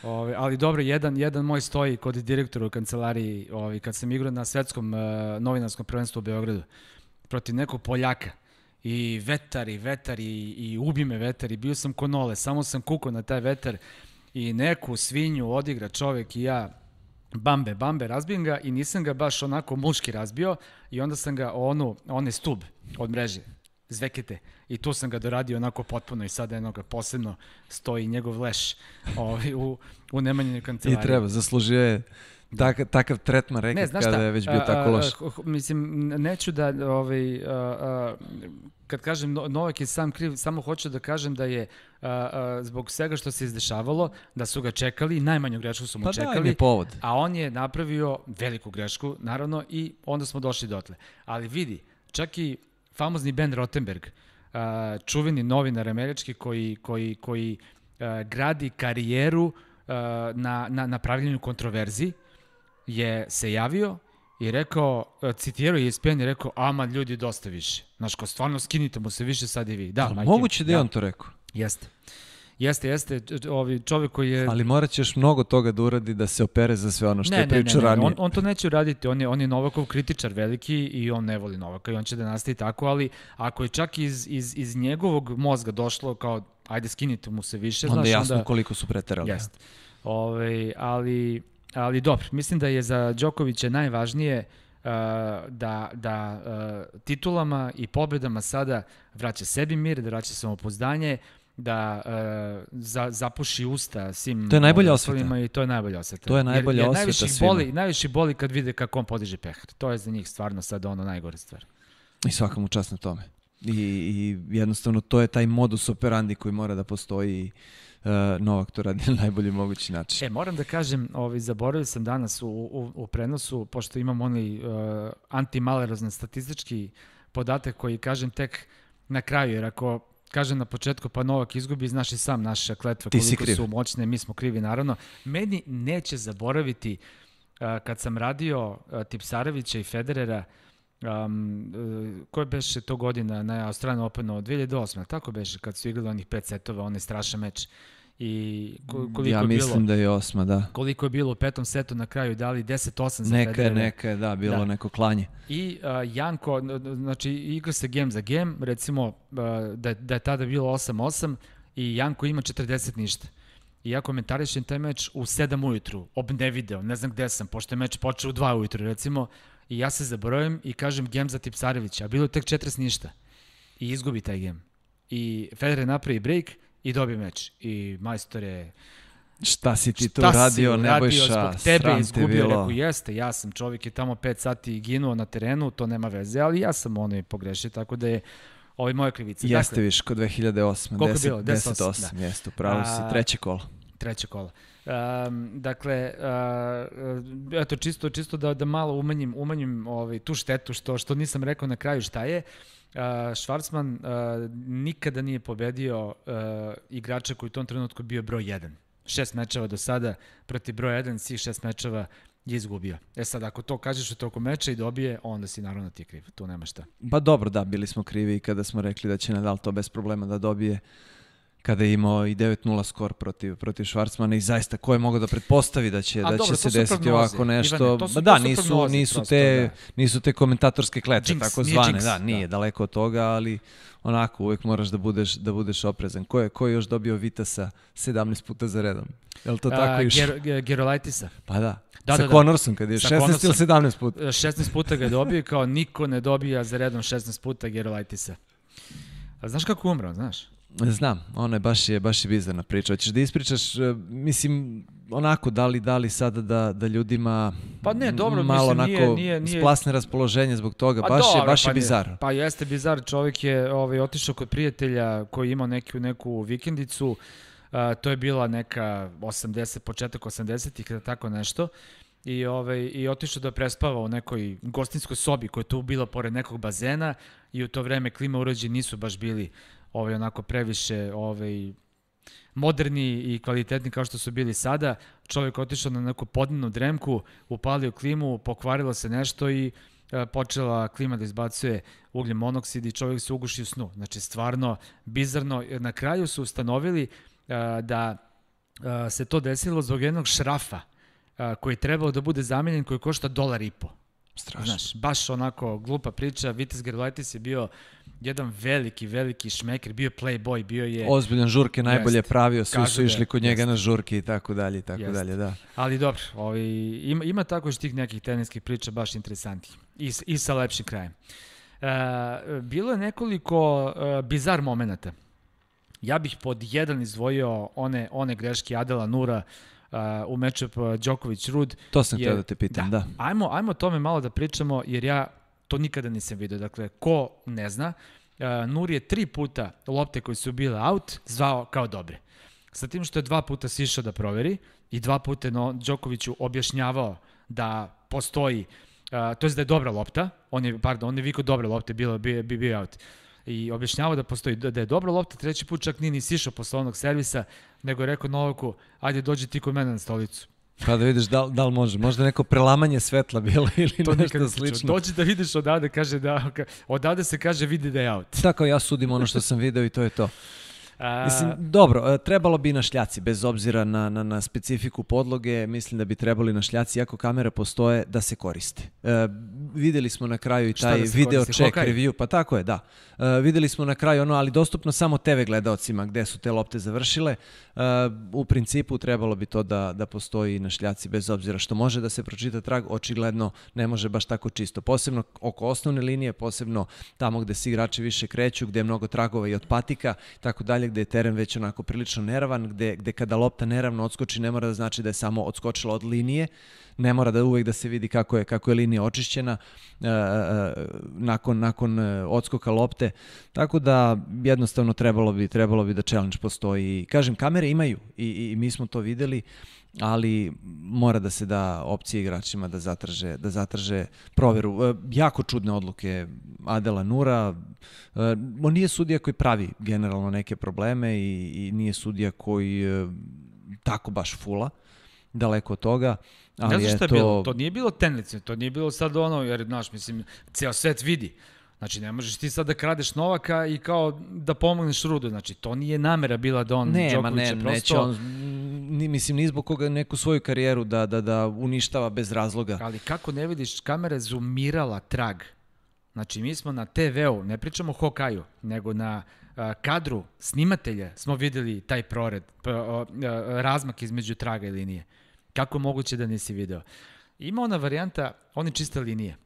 B: Ove, ali dobro, jedan, jedan moj stoji kod direktora u kancelariji ove, kad sam igrao na svetskom uh, novinarskom prvenstvu u Beogradu protiv nekog Poljaka i vetar i vetar i, i ubi me vetar i bio sam konole, samo sam kukao na taj vetar i neku svinju odigra čovek i ja bambe, bambe, razbijem ga i nisam ga baš onako muški razbio i onda sam ga onu, one stub od mreže, zvekete. I tu sam ga doradio onako potpuno i sada jedno ga posebno stoji njegov leš ovaj, u, u Nemanjenoj kancelariji.
A: I treba, zaslužio je Tak, takav tretman reket ne, kada je već bio tako loš. A,
B: a, mislim, neću da, ovaj, a, a, kad kažem Novak je sam kriv, samo hoću da kažem da je a, a, zbog svega što se izdešavalo, da su ga čekali, najmanju grešku su mu
A: pa
B: čekali,
A: da, povod.
B: a on je napravio veliku grešku, naravno, i onda smo došli dotle. Ali vidi, čak i famozni Ben Rottenberg, a, čuveni novinar američki koji, koji, koji a, gradi karijeru a, na, na, na pravljenju kontroverzi, je se javio i rekao, e, citirao je ESPN i rekao, ama ljudi dosta više. Znaš, ko stvarno skinite mu se više sad i vi. Da,
A: majke, moguće da je ja. on to rekao.
B: Jeste. Jeste, jeste, ovi čovjek koji je...
A: Ali morat ćeš mnogo toga da uradi da se opere za sve ono što
B: ne,
A: je pričao
B: ranije.
A: Ne,
B: on, on to neće uraditi, on je, on je Novakov kritičar veliki i on ne voli Novaka i on će da nastavi tako, ali ako je čak iz, iz, iz njegovog mozga došlo kao ajde skinite mu se više,
A: onda
B: znaš,
A: jasno onda... koliko su preterali.
B: Jeste. Ove, ali Ali dobro, mislim da je za Đokovića najvažnije uh, da, da uh, titulama i pobedama sada vraća sebi mir, da vraća samopouzdanje, da uh, za, zapuši usta svim
A: To je najbolja osveta.
B: I to je najbolja osveta.
A: To je najbolja jer, jer osveta
B: najviše svima. Boli, najviše boli kad vide kako on podiže pehar. To je za njih stvarno sad ono najgore stvar.
A: I svaka mu čast na tome. I, I jednostavno to je taj modus operandi koji mora da postoji Novak to radi na najbolji mogući način.
B: E, moram da kažem, ovaj, zaboravio sam danas u, u, u prenosu, pošto imam onaj uh, antimalerozan statistički podatak koji kažem tek na kraju, jer ako kažem na početku pa Novak izgubi, znaš i sam naše kletve koliko su moćne, mi smo krivi naravno. Meni neće zaboraviti uh, kad sam radio uh, Tipsarevića i Federera, um, uh, koje beše to godina na Australian Openu 2008, tako beše kad su igrali onih pet setova, onaj strašan meč i koliko
A: ja
B: je bilo,
A: mislim da je osma, da.
B: Koliko je bilo u petom setu na kraju, dali 10-8 za
A: neka,
B: Federer.
A: Neka je, da, bilo da. neko klanje.
B: I uh, Janko, znači igra se game za game, recimo uh, da, da je tada bilo 8-8 i Janko ima 40 ništa. I ja komentarišem taj meč u 7 ujutru, ob ne video, ne znam gde sam, pošto je meč počeo u 2 ujutru recimo, i ja se zaboravim i kažem gem za Tipsarevića, a bilo je tek 40 ništa. I izgubi taj gem. i Federer napravi break i dobije meč. I majstor je
A: Šta si ti tu radio, Nebojša, zbog
B: tebe izgubio, rekao, jeste, ja sam, čovjek je tamo 5 sati ginuo na terenu, to nema veze, ali ja sam ono i pogrešio, tako da je ovo je moja krivica.
A: Jeste dakle, viš, kod 2008. Koliko 10, je bilo? 10, 10 8, da. jeste, upravo si, treće kolo.
B: Treće kolo. Um, dakle, uh, eto, čisto, čisto da, da malo umanjim, umanjim ovaj, tu štetu što, što nisam rekao na kraju šta je. Uh, Schwarzman uh, nikada nije pobedio uh, igrača koji u tom trenutku bio broj 1 šest mečeva do sada, protiv broja 1, svih šest mečeva je izgubio. E sad, ako to kažeš u toku meča i dobije, onda si naravno ti kriv. Tu nema šta.
A: Pa dobro, da, bili smo krivi kada smo rekli da će Nadal to bez problema da dobije kada je imao i 9-0 skor protiv protiv Švarcmana i zaista ko je mogao da pretpostavi da će A, da dobro, će se desiti prognoze. ovako nešto. Ivane, su, da, nisu prognoze, nisu prosto, te da. nisu te komentatorske kletve tako zvane, da, nije da. daleko od toga, ali onako uvek moraš da budeš da budeš oprezan. Ko je ko je još dobio Vitasa 17 puta za redom? Je li to tako
B: uh, Ger, Gerolaitisa.
A: Pa da. Da, sa da, da. Connorsom kad je sa 16 Connorsom, ili 17 puta.
B: 16 puta ga je dobio kao niko ne dobija za redom 16 puta Gerolaitisa. A znaš kako umro, znaš?
A: Znam, ono je baš je baš je bizarna priča. Hoćeš da ispričaš, e, mislim, onako da li da li sada da da ljudima
B: pa ne dobro
A: malo
B: mislim,
A: onako
B: nije, nije, nije...
A: splasne raspoloženje zbog toga? Pa baš dobro, je baš pa je bizar
B: pa jeste bizar čovjek je ovaj otišao kod prijatelja koji imao neku neku vikendicu uh, to je bila neka 80 početak 80-ih kada tako nešto i ovaj i otišao da prespava u nekoj gostinskoj sobi koja je tu bila pored nekog bazena i u to vreme klima uređaji nisu baš bili ovaj onako previše ovaj moderni i kvalitetni kao što su bili sada. Čovjek otišao na neku podnevnu dremku, upalio klimu, pokvarilo se nešto i e, počela klima da izbacuje ugljen monoksid i čovjek se uguši u snu. Znači, stvarno bizarno. Na kraju su ustanovili e, da e, se to desilo zbog jednog šrafa e, koji je trebao da bude zamenjen, koji košta dolar i po.
A: Strašno.
B: Znaš, baš onako glupa priča. Vites Gerlaitis je bio jedan veliki, veliki šmeker, bio je playboy, bio je...
A: Ozbiljan žurke najbolje jest. pravio, svi su išli kod njega jest. na žurke i tako dalje i tako jest. dalje, da.
B: Ali dobro, ovaj, ima, ima tako još tih nekih teniskih priča baš interesantnih i, i sa lepšim krajem. E, bilo je nekoliko e, bizar momenta. Ja bih pod jedan izdvojio one, one greške Adela Nura, uh, u matchup uh, Đoković-Rud.
A: To sam htio da te pitam, da. da.
B: Ajmo, ajmo o tome malo da pričamo, jer ja to nikada nisam vidio. Dakle, ko ne zna, uh, Nur je tri puta lopte koje su bile out zvao kao dobre. Sa tim što je dva puta sišao da proveri i dva puta no, Đokoviću objašnjavao da postoji, uh, to je da je dobra lopta, on je, pardon, on je vikao dobra lopta, bilo, bi, bi bio out i objašnjavao da postoji da je dobra lopta, treći put čak nije ni sišao posle onog servisa, nego je rekao Novaku, ajde dođi ti kod mene na stolicu.
A: Pa da vidiš da, da li može. Možda neko prelamanje svetla bilo ili to nešto slično.
B: Dođi da vidiš odavde, kaže da, odavde se kaže vidi da je out.
A: Tako ja sudim ono što sam video i to je to. A... Mislim, dobro, e, trebalo bi na šljaci, bez obzira na, na, na specifiku podloge, mislim da bi trebali na šljaci, iako kamere postoje, da se koriste. E, videli smo na kraju i taj da video check Hokaj? review, pa tako je, da. E, videli smo na kraju ono, ali dostupno samo TV gledaocima gde su te lopte završile. E, u principu trebalo bi to da, da postoji na šljaci, bez obzira što može da se pročita trag, očigledno ne može baš tako čisto. Posebno oko osnovne linije, posebno tamo gde se igrači više kreću, gde je mnogo tragova i od patika, tako dalje, gde je teren već onako prilično neravan, gde, gde kada lopta neravno odskoči ne mora da znači da je samo odskočila od linije, ne mora da uvek da se vidi kako je kako je linija očišćena uh, uh, nakon nakon odskoka lopte. Tako da jednostavno trebalo bi trebalo bi da challenge postoji. Kažem kamere imaju i, i mi smo to videli ali mora da se da opcije igračima da zatraže, da zatraže proveru. E, jako čudne odluke Adela Nura. E, on nije sudija koji pravi generalno neke probleme i, i nije sudija koji e, tako baš fula. Daleko od toga. Ali
B: ne znam šta je to... bilo, to nije bilo tendencija, to nije bilo sad ono, jer, znaš, mislim, ceo svet vidi. Znači, ne možeš ti sad da kradeš Novaka i kao da pomogneš Rudu. Znači, to nije namera bila da on
A: ne,
B: Đokovića
A: ne, prosto... Neće on, ni, mislim, ni zbog koga neku svoju karijeru da, da, da uništava bez razloga.
B: Ali kako ne vidiš, kamera zoomirala trag. Znači, mi smo na TV-u, ne pričamo o Hokaju, nego na a, kadru snimatelja smo videli taj prored, p, a, a, razmak između traga i linije. Kako moguće da nisi video? Ima ona varijanta, one čiste linije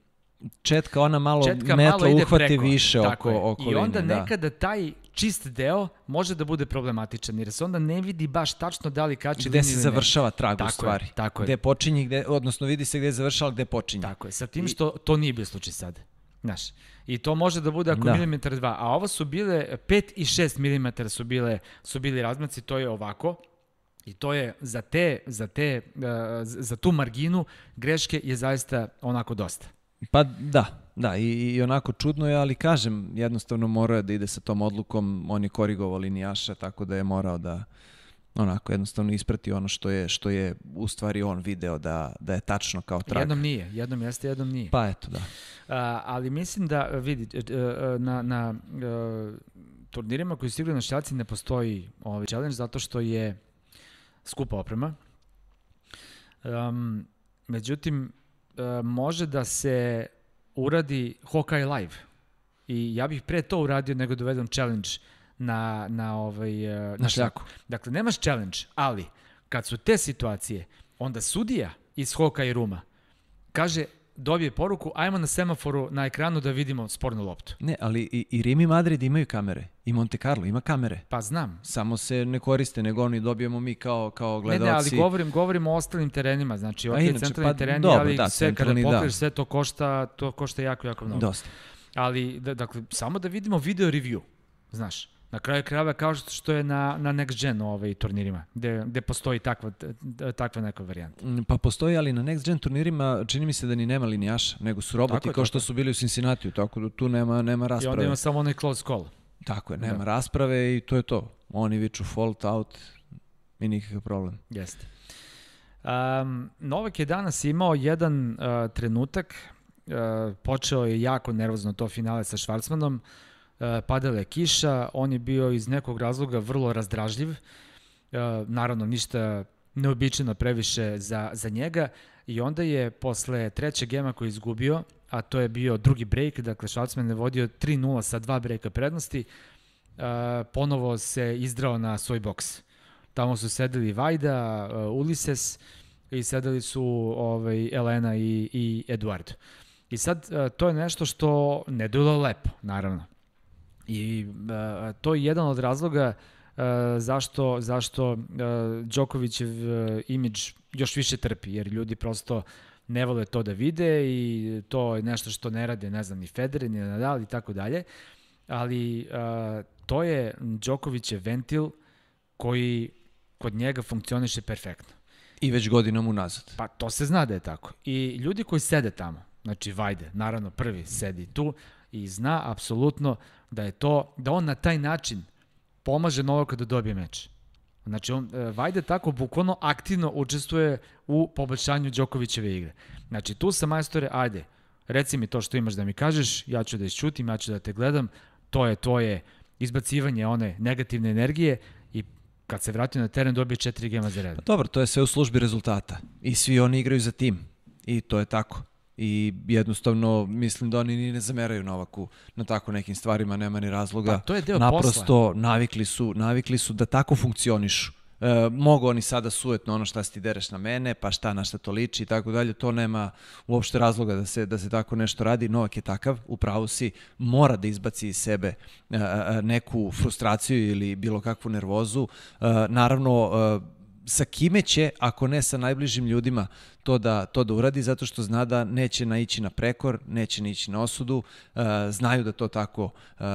A: četka ona malo četka metla malo uhvati preko. više oko, oko
B: I onda
A: linije,
B: nekada da. taj čist deo može da bude problematičan, jer se onda ne vidi baš tačno da li kači
A: Gde se završava trag u stvari. Je, tako je. Gde počinje, gde, odnosno vidi se gde je završava, gde počinje.
B: Tako je, sa tim što to nije bio slučaj sad. Znaš, i to može da bude ako da. milimetar dva, a ovo su bile 5 i 6 milimetara su bile su bili razmaci, to je ovako. I to je za te za te uh, za tu marginu greške je zaista onako dosta.
A: Pa da, da, i, i onako čudno je, ali kažem, jednostavno morao da ide sa tom odlukom, on je korigovao linijaša, tako da je morao da onako jednostavno isprati ono što je što je u stvari on video da da je tačno kao trag.
B: Jednom nije, jednom jeste, jednom nije.
A: Pa eto, da.
B: A, ali mislim da vidi e, e, na na uh, turnirima koji su igrali na šljaci ne postoji ovaj challenge zato što je skupa oprema. Um, međutim, uh, može da se uradi Hawkeye Live. I ja bih pre to uradio nego uvedem challenge na, na, ovaj, uh, na, na šljaku. Dakle, nemaš challenge, ali kad su te situacije, onda sudija iz Hawkeye Ruma kaže dobije poruku, ajmo na semaforu na ekranu da vidimo spornu loptu.
A: Ne, ali i, i Rim i Madrid imaju kamere. I Monte Carlo ima kamere.
B: Pa znam.
A: Samo se ne koriste, nego oni dobijemo mi kao, kao gledalci. Ne, ne,
B: ali govorim, govorim o ostalim terenima. Znači, ok, inače, centralni pa, tereni, dobro, ali da, sve kada pokriješ da. sve to košta, to košta jako, jako mnogo.
A: Dosta.
B: Ali, da, dakle, samo da vidimo video review, znaš. Na kraju krajeva kao što je na, na Next Gen ovaj, turnirima, gde, gde postoji takva, takva neka varijanta.
A: Mm, pa postoji, ali na Next Gen turnirima čini mi se da ni nema linijaša, nego su roboti tako kao što su bili u Cincinnati, tako da tu nema, nema rasprave. I onda
B: ima samo onaj close call.
A: Tako je, nema da. rasprave i to je to. Oni viču fault out i nikakav problem.
B: Jeste. Um, Novak je danas imao jedan uh, trenutak, uh, počeo je jako nervozno to finale sa Švarcmanom, E, padala je kiša, on je bio iz nekog razloga vrlo razdražljiv, e, naravno ništa neobičajno previše za, za njega i onda je posle trećeg gema koji je izgubio, a to je bio drugi break, dakle Schwarzman je vodio 3-0 sa dva brejka prednosti, e, ponovo se izdrao na svoj boks. Tamo su sedeli Vajda, Ulises i sedeli su ovaj, Elena i, i Eduardo. I sad, to je nešto što ne dojelo lepo, naravno. I uh, to je jedan od razloga uh, zašto, zašto uh, Đokovićev uh, imidž još više trpi, jer ljudi prosto ne vole to da vide i to je nešto što ne rade, ne znam, ni Federer, ni Nadal i tako dalje. Ali uh, to je Đokovićev ventil koji kod njega funkcioniše perfektno.
A: I već godinom unazad.
B: Pa to se zna da je tako. I ljudi koji sede tamo, znači Vajde, naravno prvi sedi tu i zna apsolutno da je to, da on na taj način pomaže Novaku da dobije meč. Znači, on, e, Vajde tako bukvalno aktivno učestvuje u poboljšanju Đokovićeve igre. Znači, tu sa majstore, ajde, reci mi to što imaš da mi kažeš, ja ću da isčutim, ja ću da te gledam, to je tvoje izbacivanje one negativne energije i kad se vrati na teren dobije četiri gema za red. Pa
A: dobro, to je sve u službi rezultata i svi oni igraju za tim i to je tako i jednostavno mislim da oni ni ne zameraju Novaku na tako nekim stvarima, nema ni razloga.
B: Pa to je deo
A: Naprosto
B: posla.
A: navikli su, navikli su da tako funkcionišu. E, mogu oni sada sujetno ono šta si ti dereš na mene, pa šta na šta to liči i tako dalje, to nema uopšte razloga da se, da se tako nešto radi. Novak je takav, upravo si, mora da izbaci iz sebe e, e, neku frustraciju ili bilo kakvu nervozu. E, naravno, e, sa kime će, ako ne sa najbližim ljudima, to da, to da uradi, zato što zna da neće naići na prekor, neće naići na osudu, uh, znaju da to tako uh,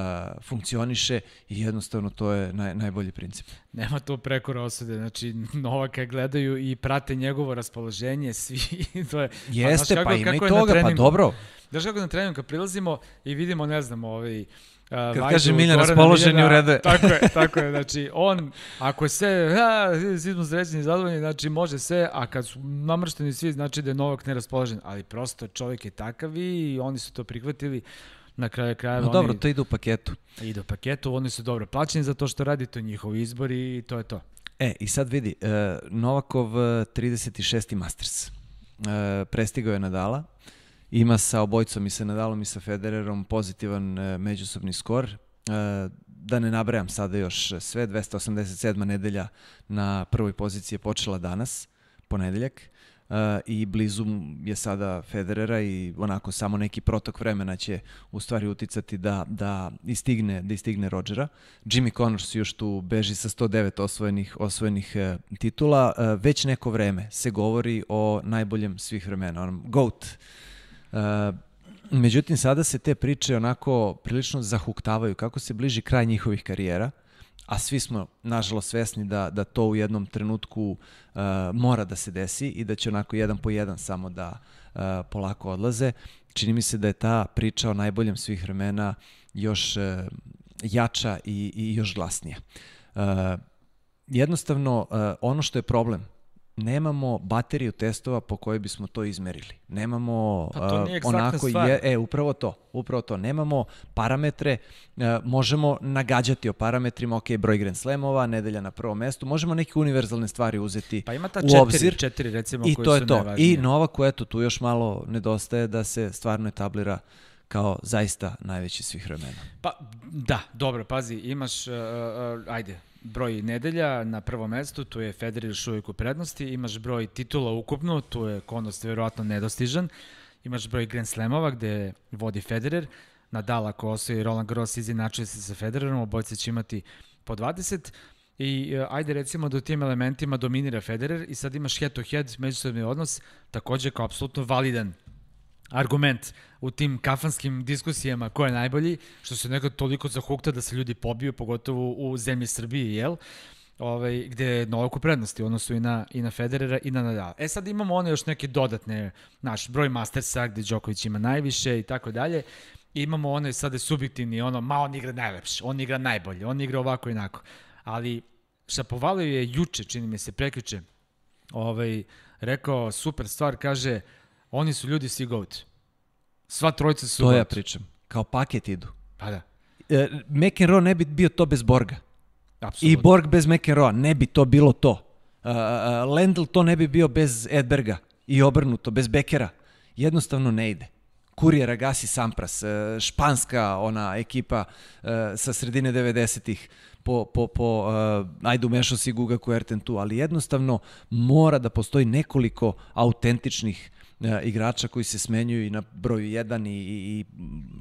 A: funkcioniše i jednostavno to je naj, najbolji princip.
B: Nema to prekora osude, znači Novaka gledaju i prate njegovo raspoloženje, svi, to je...
A: Jeste, pa, kako, pa ima i toga, pa dobro.
B: Znaš kako na treningu, kad prilazimo i vidimo, ne znam, ovaj,
A: Uh, Kad kaže Miljan raspoloženi u rede.
B: Tako je, tako je. Znači, on, ako je sve, ha, svi smo srećni i zadovoljni, znači može sve, a kad su namršteni svi, znači da je Novak neraspoložen. Ali prosto čovjek je takav i oni su to prihvatili na kraju krajeva.
A: No dobro, to ide u paketu.
B: Ide u paketu, oni su dobro plaćeni za to što radi, to je njihov izbor i to je to.
A: E, i sad vidi, uh, Novakov 36. Masters. Uh, prestigao je Nadala, ima sa obojcom i sa Nadalom i sa Federerom pozitivan e, međusobni skor. E, da ne nabrajam sada još sve, 287. nedelja na prvoj poziciji je počela danas, ponedeljak. E, i blizu je sada Federera i onako samo neki protok vremena će u stvari uticati da, da istigne, da istigne Rodgera. Jimmy Connors još tu beži sa 109 osvojenih, osvojenih uh, titula. Uh, već neko vreme se govori o najboljem svih vremena, onom GOAT. Uh, međutim, sada se te priče onako prilično zahuktavaju kako se bliži kraj njihovih karijera a svi smo nažalost svesni da, da to u jednom trenutku uh, mora da se desi i da će onako jedan po jedan samo da uh, polako odlaze. Čini mi se da je ta priča o najboljem svih vremena još uh, jača i, i još glasnija. Uh, jednostavno, uh, ono što je problem nemamo bateriju testova po kojoj bismo to izmerili. Nemamo
B: pa to nije uh, onako stvar. je
A: e upravo to, upravo to. Nemamo parametre, uh, možemo nagađati o parametrima, ok, broj Grand Slamova, nedelja na prvom mestu, možemo neke univerzalne stvari uzeti
B: pa ima ta
A: četiri, u obzir.
B: četiri recimo
A: I
B: koji
A: to
B: je
A: to. I Novaku, eto, tu još malo nedostaje da se stvarno etablira kao zaista najveći svih vremena.
B: Pa da, dobro, pazi, imaš, uh, uh, ajde, broj nedelja na prvom mestu, tu je Federer još uvijek u prednosti, imaš broj titula ukupno, tu je Konost verovatno nedostižan, imaš broj Grand Slamova gde vodi Federer, Nadal ako osvoji Roland Garros izinačuje se sa Federerom, obojci će imati po 20 i uh, ajde recimo da u tim elementima dominira Federer i sad imaš head to head međusobni odnos, takođe kao apsolutno validan argument u tim kafanskim diskusijama ko je najbolji, što se nekad toliko zahukta da se ljudi pobiju, pogotovo u zemlji Srbije, jel? ovaj, gde je Novak u prednosti, odnosu i na, i na Federera i na Nadal. E sad imamo one još neke dodatne, naš broj Mastersa gde Đoković ima najviše i tako dalje. Imamo one sada subjektivni, ono, ma on igra najlepše, on igra najbolje, on igra ovako i onako. Ali Šapovalov je juče, čini mi se, prekriče, ovaj, rekao super stvar, kaže, oni su ljudi svi goat. Sva trojica su
A: To goat. ja pričam. Kao paket idu.
B: Pa da.
A: E, McEnroe ne bi bio to bez Borga.
B: Absolutno.
A: I Borg bez McEnroe ne bi to bilo to. Uh, Lendl to ne bi bio bez Edberga i obrnuto, bez Bekera. Jednostavno ne ide. Kurije, Ragasi, Sampras, uh, španska ona ekipa sa sredine 90-ih po, po, po uh, umešao si Guga Kuerten tu, ali jednostavno mora da postoji nekoliko autentičnih E, igrača koji se smenjuju i na broju 1 i, i, i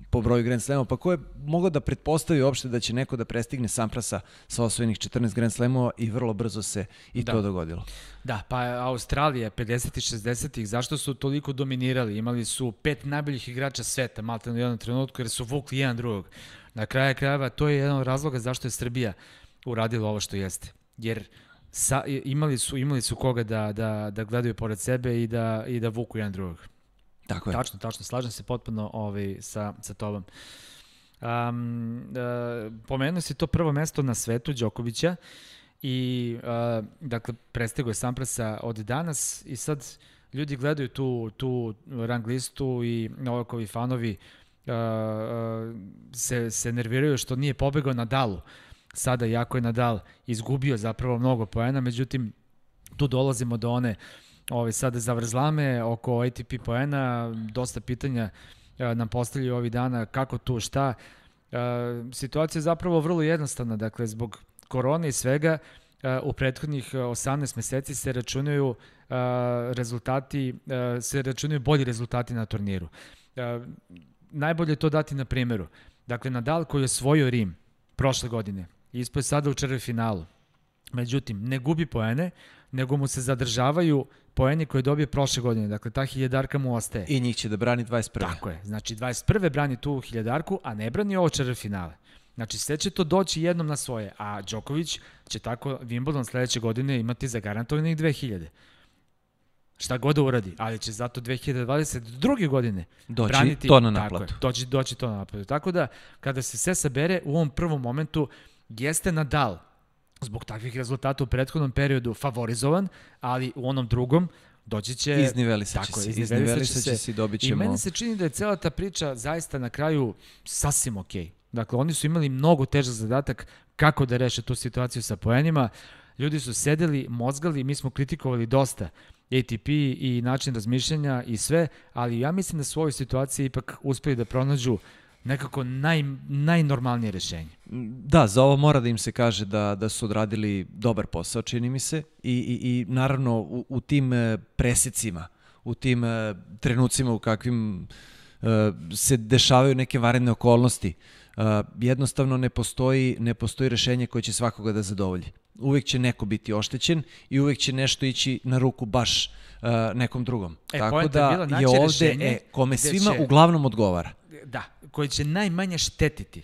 A: po broju Grand Slamova, pa ko je mogao da pretpostavi uopšte da će neko da prestigne Samprasa sa osvojenih 14 Grand Slamova i vrlo brzo se i da. to dogodilo.
B: Da, pa Australija 50 i 60-ih, zašto su toliko dominirali? Imali su pet najboljih igrača sveta, malo na jednom trenutku, jer su vukli jedan drugog. Na kraju krajeva, to je jedan od razloga zašto je Srbija uradila ovo što jeste. Jer sa, imali su imali su koga da, da, da gledaju pored sebe i da, i da vuku jedan drugog.
A: Tako je.
B: Tačno, tačno, slažem se potpuno ovaj, sa, sa tobom. Um, uh, pomenuo si to prvo mesto na svetu Đokovića i uh, dakle prestego je Samprasa od danas i sad ljudi gledaju tu, tu rang listu i Novakovi fanovi uh, uh, se, se nerviraju što nije pobegao na dalu. Uh, sada jako je Nadal izgubio zapravo mnogo poena, međutim tu dolazimo do one ove sada zavrzlame oko ATP poena, dosta pitanja a, nam postavljaju ovih dana kako tu šta. A, situacija je zapravo vrlo jednostavna, dakle zbog korone i svega a, u prethodnih 18 meseci se računaju rezultati, se računaju bolji rezultati na turniru. Najbolje je to dati na primjeru. Dakle, Nadal koji je svojio Rim prošle godine, Ispo je sada u četvrti finalu. Međutim, ne gubi poene, nego mu se zadržavaju poeni koje dobije prošle godine. Dakle, ta hiljadarka mu ostaje.
A: I njih će da brani 21.
B: Tako je. Znači, 21. brani tu hiljadarku, a ne brani ovo četvrti finale. Znači, sve će to doći jednom na svoje, a Đoković će tako Wimbledon sledeće godine imati zagarantovanih 2000 šta god da uradi, ali će zato 2022. godine
A: doći
B: braniti,
A: to na naplatu. Tako
B: je, doći, doći to na naplatu. Tako da, kada se sve sabere, u ovom prvom momentu jeste Nadal zbog takvih rezultata u prethodnom periodu favorizovan, ali u onom drugom doći će...
A: Iznivelisat će se, iznivelisat će se i dobit ćemo...
B: I meni se čini da je cela ta priča zaista na kraju sasvim okej. Okay. Dakle, oni su imali mnogo težak zadatak kako da reše tu situaciju sa poenima. Ljudi su sedeli, mozgali, mi smo kritikovali dosta ATP i način razmišljanja i sve, ali ja mislim da su u ovoj situaciji ipak uspeli da pronađu nekako naj, najnormalnije rešenje.
A: Da, za ovo mora da im se kaže da, da su odradili dobar posao, čini mi se, i, i, i naravno u, u tim e, presecima, u tim e, trenucima u kakvim e, se dešavaju neke varedne okolnosti, jednostavno ne postoji, ne postoji rešenje koje će svakoga da zadovolji. Uvek će neko biti oštećen i uvek će nešto ići na ruku baš uh, nekom drugom.
B: E, Tako da je, je ovde e,
A: kome svima će, uglavnom odgovara.
B: Da, koji će najmanje štetiti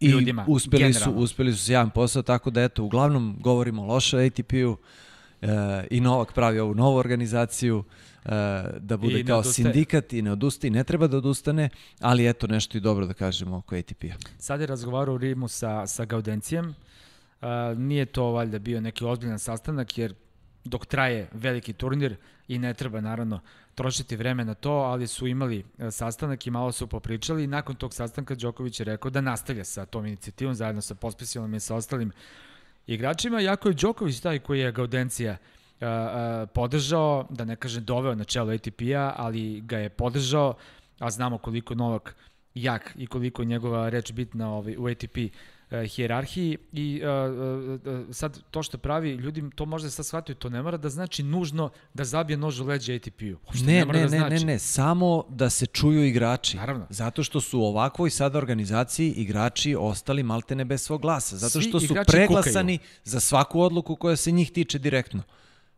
A: I
B: ljudima.
A: I uspeli generalno. su, uspeli su sjajan posao, tako da eto, uglavnom govorimo loše ATP-u uh, i Novak pravi ovu novu organizaciju uh, da bude I kao sindikat i ne odustaje, ne treba da odustane, ali eto nešto i dobro da kažemo oko ATP-a.
B: Sad je razgovarao u Rimu sa, sa Gaudencijem, uh, nije to valjda bio neki ozbiljan sastanak, jer dok traje veliki turnir i ne treba naravno trošiti vreme na to, ali su imali e, sastanak i malo su popričali. I nakon tog sastanka Đoković je rekao da nastavlja sa tom inicijativom zajedno sa Pospisilom i sa ostalim igračima, jako je Đoković taj koji je Gaudencija uh, podržao, da ne kažem doveo na čelo ATP-a, ali ga je podržao, a znamo koliko Novak jak i koliko njegova reč bitna ovaj, u ATP uh, hijerarhiji i uh, uh, sad to što pravi, ljudi to možda sad shvataju, to ne mora da znači nužno da zabije nož u leđe ATP-u.
A: Ne, ne, ne, da znači. ne, ne, samo da se čuju igrači. Naravno. Zato što su u ovakvoj sad organizaciji igrači ostali maltene bez svog glasa. Zato što Svi su preglasani kukaju. za svaku odluku koja se njih tiče direktno.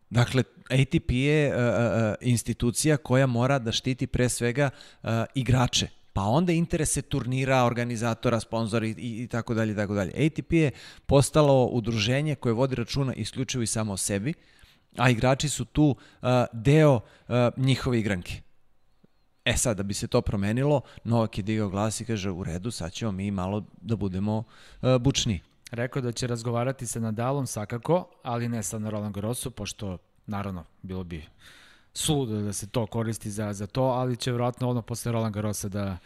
A: Dakle, ATP je uh, uh, institucija koja mora da štiti pre svega uh, igrače pa onda interese turnira, organizatora, sponzora i, i, tako dalje, tako dalje. ATP je postalo udruženje koje vodi računa isključivo i samo o sebi, a igrači su tu uh, deo uh, njihove igranke. E sad, da bi se to promenilo, Novak je digao glas i kaže, u redu, sad ćemo mi malo da budemo uh, bučni.
B: Rekao da će razgovarati sa Nadalom svakako, ali ne sa Roland Garrosu, pošto, naravno, bilo bi suludo da se to koristi za, za to, ali će vjerojatno ono posle Roland Garrosa da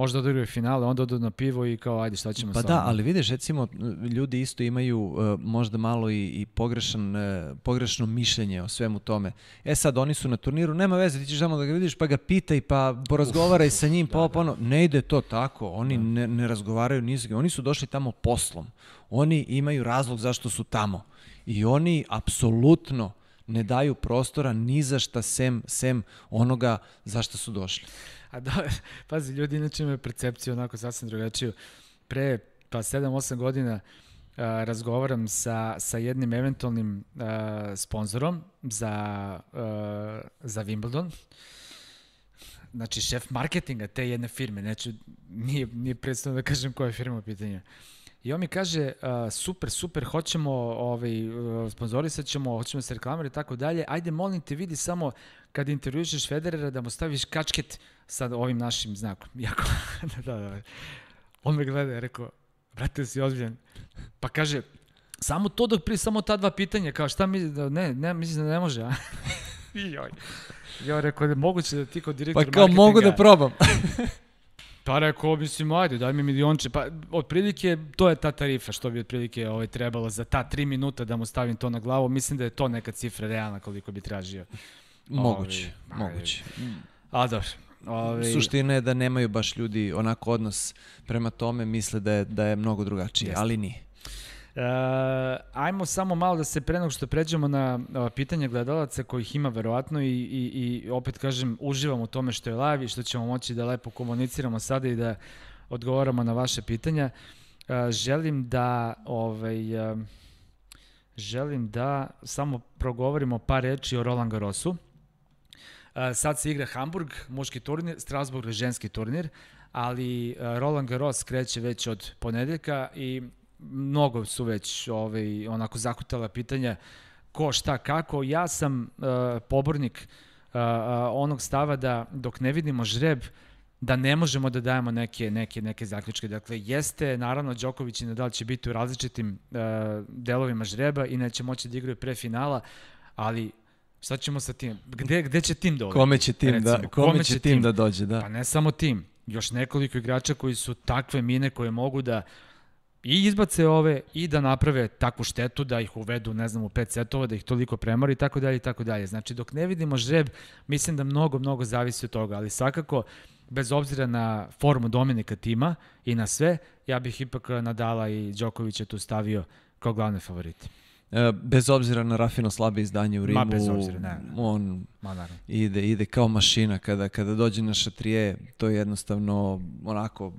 B: možda odigraju finale, onda odu na pivo i kao ajde šta ćemo
A: pa sa Pa da, ali vidiš recimo ljudi isto imaju uh, možda malo i, i pogrešan, uh, pogrešno mišljenje o svemu tome. E sad oni su na turniru, nema veze, ti ćeš samo da ga vidiš pa ga pitaj pa porazgovaraj uf, sa njim, da, pa da. ono, ne ide to tako, oni da. ne, ne razgovaraju ni oni su došli tamo poslom. Oni imaju razlog zašto su tamo. I oni apsolutno ne daju prostora ni za šta sem, sem onoga za šta su došli.
B: A da, pazi, ljudi inače imaju percepciju onako sasvim drugačiju. Pre pa 7-8 godina a, razgovaram sa, sa jednim eventualnim a, sponzorom za, a, za Wimbledon. Znači, šef marketinga te jedne firme, neću, nije, nije predstavno da kažem koja je firma u pitanju. I on mi kaže, uh, super, super, hoćemo, ovaj, uh, sponzorisat ćemo, hoćemo se reklamati i tako dalje, ajde molim te vidi samo kad intervjušeš Federera da mu staviš kačket sa ovim našim znakom. Jako, da, da, da. On me gleda i rekao, brate, si ozbiljan. Pa kaže, samo to dok prije, samo ta dva pitanja, kao šta mi, da, ne, ne, mislim da ne može, a? Joj. Ja rekao da moguće da ti kod direktor
A: Pa kao mogu da probam.
B: Pa rekao, mislim, ajde, daj mi milionče. Pa, otprilike, to je ta tarifa što bi otprilike ovaj, trebalo za ta tri minuta da mu stavim to na glavu. Mislim da je to neka cifra realna koliko bi tražio.
A: Moguće, ovi, moguće.
B: A dobro.
A: Ovi... Suština je da nemaju baš ljudi onako odnos prema tome, misle da je, da je mnogo drugačije, Jeste. ali nije.
B: Uh, ajmo samo malo da se pre nego što pređemo na uh, pitanje gledalaca kojih ima verovatno i, i, i opet kažem uživam u tome što je live i što ćemo moći da lepo komuniciramo sada i da odgovaramo na vaše pitanja. Uh, želim da ovaj, uh, želim da samo progovorimo par reči o Roland Garrosu. Uh, sad se igra Hamburg, muški turnir, Strasbourg, ženski turnir, ali Roland Garros kreće već od ponedeljka i mnogo su već ovaj, onako zakutala pitanja ko, šta, kako. Ja sam uh, pobornik uh, onog stava da dok ne vidimo žreb, da ne možemo da dajemo neke, neke, neke zaključke. Dakle, jeste, naravno, Đoković i Nadal će biti u različitim uh, delovima žreba i neće moći da igraju pre finala, ali šta ćemo sa tim? Gde, gde će tim da ode?
A: Kome će tim, da- Recimo, da, kome, kome će, će tim, tim da dođe, da.
B: Pa ne samo tim, još nekoliko igrača koji su takve mine koje mogu da i izbace ove i da naprave takvu štetu da ih uvedu, ne znam, u pet setova, da ih toliko premori i tako dalje i tako dalje. Znači, dok ne vidimo žreb, mislim da mnogo, mnogo zavisi od toga, ali svakako bez obzira na formu Dominika tima i na sve, ja bih ipak Nadala i Đokovića tu stavio kao glavne favorite.
A: E, bez obzira na Rafino slabe izdanje u Rimu, Ma,
B: bez obzira, ne, ne.
A: on Ma, ide, ide kao mašina. Kada, kada dođe na šatrije, to je jednostavno onako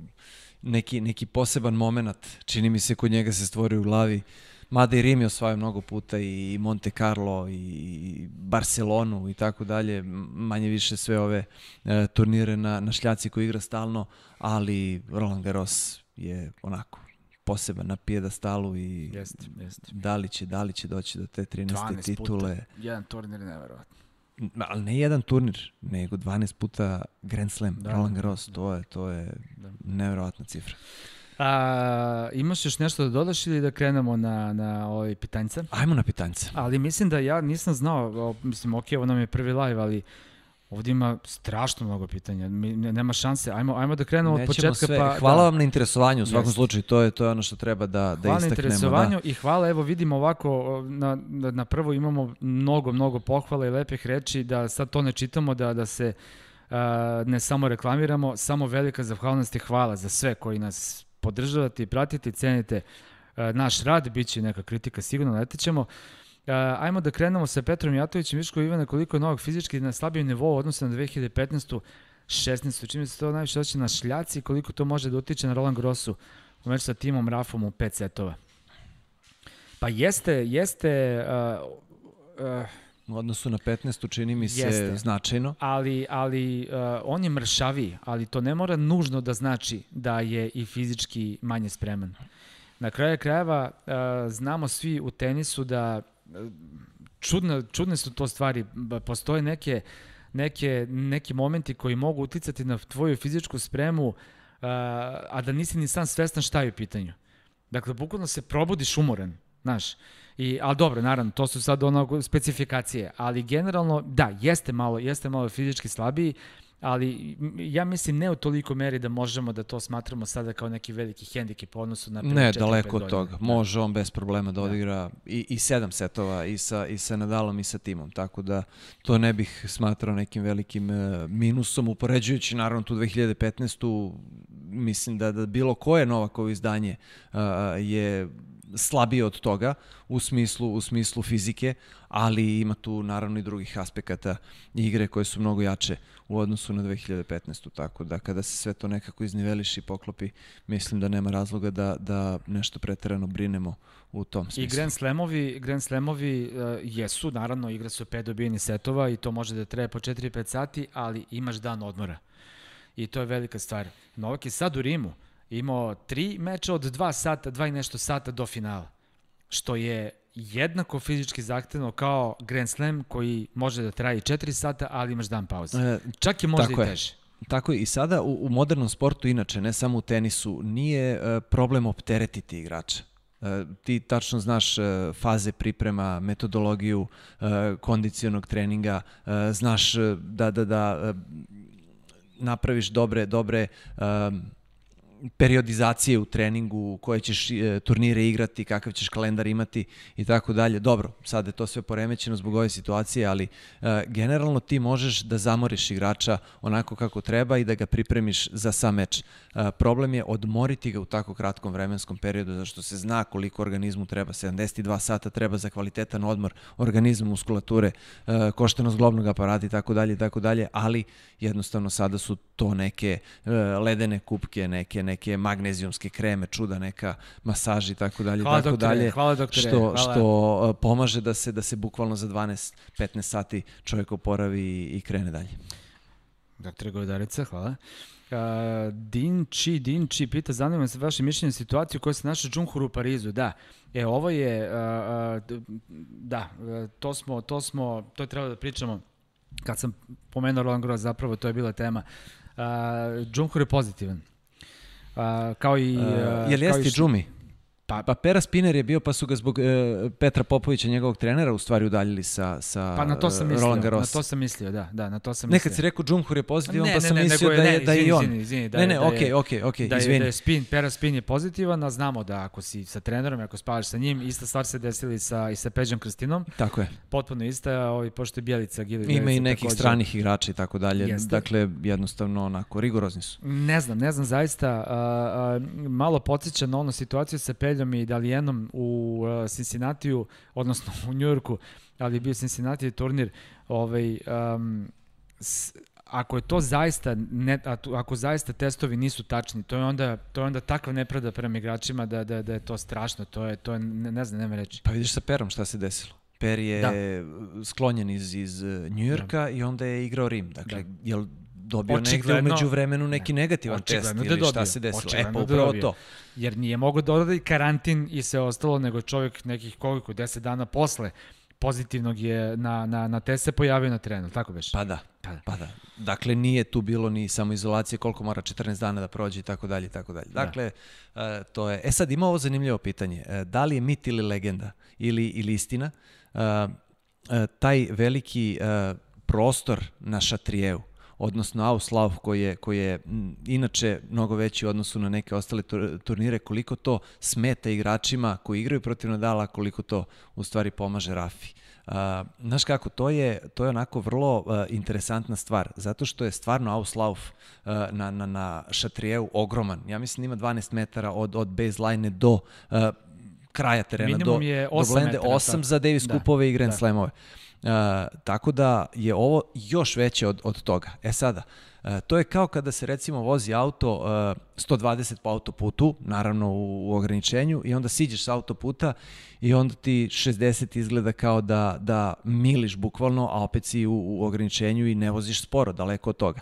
A: neki, neki poseban moment. Čini mi se kod njega se stvori u glavi. Mada i Rim je osvajao mnogo puta i Monte Carlo i Barcelonu i tako dalje, manje više sve ove e, turnire na, na šljaci koji igra stalno, ali Roland Garros je onako poseban na pijeda-stalu i
B: jest, jest.
A: da li će, da li će doći do te 13. titule.
B: Puta, jedan turnir neverovatno.
A: Ali ne jedan turnir, nego 12 puta Grand Slam, da, Roland Garros, da. to je, to je da. neverovatna cifra.
B: A, imaš još nešto da dodaš ili da krenemo na, na ovaj pitanjca?
A: Ajmo na pitanjca.
B: Ali mislim da ja nisam znao, mislim, ok, ovo nam je prvi live, ali Ovdje ima strašno mnogo pitanja, Mi, nema šanse. Ajmo, ajmo da krenemo Nećemo od početka. Sve.
A: Pa, hvala da. vam na interesovanju, u svakom Jest. slučaju, to je, to je ono što treba da, da
B: istaknemo.
A: Hvala na
B: interesovanju da. i hvala, evo vidimo ovako, na, na prvo imamo mnogo, mnogo pohvala i lepih reči, da sad to ne čitamo, da, da se uh, ne samo reklamiramo, samo velika zahvalnost i hvala za sve koji nas podržavate i pratite i cenite uh, naš rad, bit će neka kritika sigurno, letećemo. Uh, Uh, ajmo da krenemo sa Petrom Jatovićem, Viško Ivana, koliko je novog fizički na slabijem nivou odnosno na 2015. 16. Čini se to najviše oće na šljaci koliko to može da utiče na Roland Grossu u meču sa timom Rafom u 5 setova. Pa jeste, jeste... Uh,
A: uh, u odnosu na 15. čini mi se jeste, značajno.
B: Ali, ali uh, on je mršaviji, ali to ne mora nužno da znači da je i fizički manje spreman. Na kraju krajeva uh, znamo svi u tenisu da čudne, čudne su to stvari. Postoje neke, neke, neki momenti koji mogu uticati na tvoju fizičku spremu, a da nisi ni sam svestan šta je u pitanju. Dakle, bukvalno se probudiš umoran, znaš. I, ali dobro, naravno, to su sad ono specifikacije, ali generalno, da, jeste malo, jeste malo fizički slabiji, ali ja mislim ne u toliko meri da možemo da to smatramo sada kao neki veliki hendikep u odnosu na
A: Ne, daleko od toga. Da. Može on bez problema da, da. odigra da. i, i sedam setova i sa, i sa Nadalom i sa timom, tako da to ne bih smatrao nekim velikim uh, minusom, upoređujući naravno tu 2015. mislim da, da bilo koje Novakovo izdanje uh, je slabije od toga u smislu u smislu fizike, ali ima tu naravno i drugih aspekata igre koje su mnogo jače u odnosu na 2015. Tako da kada se sve to nekako izniveliši i poklopi, mislim da nema razloga da, da nešto preterano brinemo u tom smislu.
B: I Grand Slamovi, Grand Slamovi uh, jesu, naravno, igra su pet dobijeni setova i to može da traje po 4-5 sati, ali imaš dan odmora. I to je velika stvar. Novak je sad u Rimu imao tri meča od dva sata, dva i nešto sata do finala. Što je jednako fizički zahtevno kao Grand Slam koji može da traje 4 sata, ali imaš dan pauze. E, Čak je možda i teže.
A: Tako je, i sada u, u modernom sportu, inače, ne samo u tenisu, nije uh, problem opteretiti igrača. Uh, ti tačno znaš uh, faze priprema, metodologiju uh, kondicionog treninga, uh, znaš uh, da, da, da uh, napraviš dobre, dobre uh, periodizacije u treningu, koje ćeš e, turnire igrati, kakav ćeš kalendar imati i tako dalje. Dobro, sad je to sve poremećeno zbog ove situacije, ali e, generalno ti možeš da zamoriš igrača onako kako treba i da ga pripremiš za sam meč. E, problem je odmoriti ga u tako kratkom vremenskom periodu, zašto se zna koliko organizmu treba, 72 sata treba za kvalitetan odmor organizma, muskulature, e, koštenost globnog aparata i tako dalje i tako dalje, ali jednostavno sada su to neke e, ledene kupke, neke neke magnezijumske kreme, čuda neka masaži i tako dalje hvala tako doktore, dalje.
B: Hvala doktore,
A: što
B: hvala.
A: što e, pomaže da se da se bukvalno za 12 15 sati čovjek oporavi i krene dalje.
B: Doktore Godarica, hvala. Uh, Dinči, Dinči pita, zanima se vaše mišljenje situaciju koja se naša Džunhur u Parizu. Da, e, ovo je, uh, uh, da, to smo, to smo, to je trebalo da pričamo kad sam pomenuo Roland Garros, zapravo to je bila tema. Uh, Džunhur je pozitivan. Kao i... Uh,
A: je li jesti Džumi? Pa, pa Pera Spiner je bio, pa su ga zbog uh, Petra Popovića, njegovog trenera, u stvari udaljili sa, sa
B: pa na to sam mislio,
A: Roland Garros.
B: Na to sam mislio, da, da, na to sam mislio.
A: Nekad si rekao Džumhur je pozitivan, ne, pa sam ne, mislio da je, ne, da je i on. Izvini, izvini, da ne, ne, okej, da okej, okej, izvini.
B: Da je spin, Pera Spin je pozitivan, a znamo da ako si sa trenerom, ako spavaš sa njim, ista stvar se desila i sa, i sa Peđom Krstinom.
A: Tako je.
B: Potpuno ista, ovaj, pošto je Bjelica, Gili
A: Ima i nekih također. stranih igrača i tako dalje. Jeste. Dakle, jednostavno onako, rigorozni su.
B: Ne znam, ne znam, zaista, a, a, malo podsjeća na ono situaciju sa Peljom i Dalijenom u a, Cincinnatiju, odnosno u Njujorku, ali je bio Cincinnati turnir, ovaj, um, s, ako je to zaista ne, ako zaista testovi nisu tačni, to je onda to je onda takva nepravda prema igračima da da da je to strašno, to je to je ne, ne znam nema reći.
A: Pa vidiš sa Perom šta se desilo. Per je da. sklonjen iz iz Njujorka da. i onda je igrao Rim. Dakle, da. jel dobio očigledno, negde umeđu vremenu neki ne, negativan test da ili dobio, šta se desilo. E, pa da upravo da to.
B: Jer nije mogao da odredi karantin i sve ostalo, nego čovjek nekih koliko, 10 dana posle pozitivnog je na, na, na test se pojavio na terenu, tako beš?
A: Pa da, pa da, pa da. Dakle, nije tu bilo ni samoizolacije, koliko mora 14 dana da prođe i tako dalje i tako dalje. Da. Dakle, da. to je... E sad, ima ovo zanimljivo pitanje. Uh, da li je mit ili legenda ili, ili istina uh, taj veliki prostor na Šatrijevu odnosno Auslav koji je, koji je inače mnogo veći u odnosu na neke ostale turnire, koliko to smeta igračima koji igraju protiv Nadala, koliko to u stvari pomaže Rafi. Uh, znaš kako, to je, to je onako vrlo uh, interesantna stvar, zato što je stvarno Auslauf uh, na, na, na Šatrijevu ogroman. Ja mislim ima 12 metara od, od baseline do uh, kraja terena, Minimum do, je 8 do Glende, 8 za Davis da, Kupove i Grand da. Slamove. Uh, tako da je ovo još veće od, od toga. E sada, uh, to je kao kada se recimo vozi auto uh, 120 po autoputu, naravno u, u ograničenju, i onda siđeš sa autoputa i onda ti 60 izgleda kao da, da miliš bukvalno, a opet si u, u ograničenju i ne voziš sporo, daleko od toga.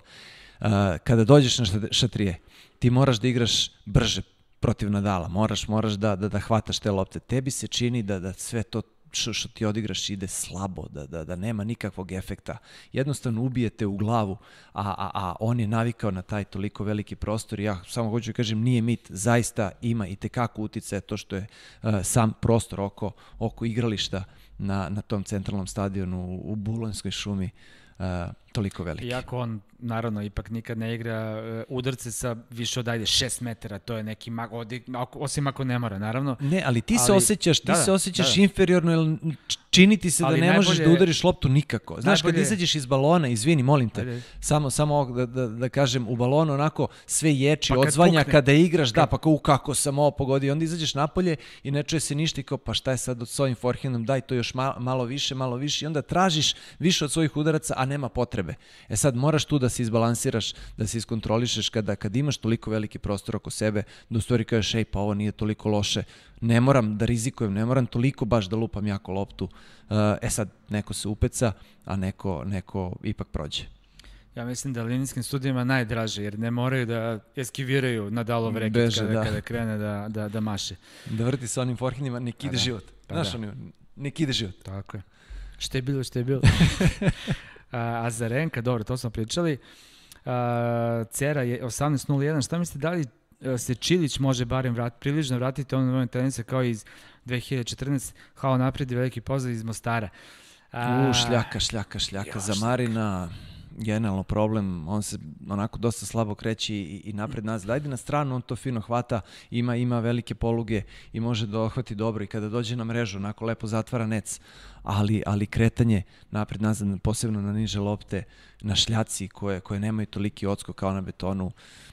A: Uh, kada dođeš na šatrije, ti moraš da igraš brže protiv Nadala, moraš, moraš da, da, da hvataš te lopte. Tebi se čini da, da sve to što, što ti odigraš ide slabo, da, da, da nema nikakvog efekta. Jednostavno ubijete u glavu, a, a, a on je navikao na taj toliko veliki prostor ja samo hoću da kažem, nije mit, zaista ima i tekako utice to što je uh, sam prostor oko, oko igrališta na, na tom centralnom stadionu u, u Bulonskoj šumi uh, toliko veliki.
B: Iako on, naravno, ipak nikad ne igra uh, udarce sa više od ajde 6 metara, to je neki mag, osim ako ne mora, naravno.
A: Ne, ali ti ali, se osjećaš, ti da, se da, osjećaš da, da. inferiorno, jer čini ti se da ali da ne najbolje, možeš da udariš loptu nikako. Znaš, najbolje, kad izađeš iz balona, izvini, molim te, ajde. samo, samo da, da, da kažem, u balonu onako sve ječi, pa odzvanja pukne, kada igraš, da, kad... da, pa kao kako sam ovo pogodio, onda izađeš napolje i ne čuje se ništa i kao, pa šta je sad od svojim forehandom, daj to još malo, malo više, malo više i onda tražiš više od svojih udaraca, a nema potrebe. E sad moraš tu da se izbalansiraš, da se iskontrolišeš kada kad imaš toliko veliki prostor oko sebe, da u stvari kažeš, ej, pa ovo nije toliko loše, ne moram da rizikujem, ne moram toliko baš da lupam jako loptu. Uh, e sad, neko se upeca, a neko, neko ipak prođe.
B: Ja mislim da linijskim studijama najdraže, jer ne moraju da eskiviraju na dalov reket Beže, kada, da. kada krene da, da, da maše.
A: Da vrti sa onim forhinima, nek ide pa da. život. Pa Znaš, da. oni, nek ide život.
B: Tako je. Šta je bilo, šta je bilo. Azarenka, dobro, to smo pričali. A, Cera je 18.01, šta mislite, da li e, se Čilić može barem vrat, prilično vratiti ono nove tenise kao iz 2014, hao napred i veliki pozdrav iz Mostara.
A: A, U, šljaka, šljaka, šljaka za Marina generalno problem, on se onako dosta slabo kreće i, i napred nazad. Ajde na stranu, on to fino hvata, ima ima velike poluge i može da ohvati dobro i kada dođe na mrežu, onako lepo zatvara nec ali, ali kretanje napred nazad, posebno na niže lopte, na šljaci koje, koje nemaju toliki odskok kao na betonu,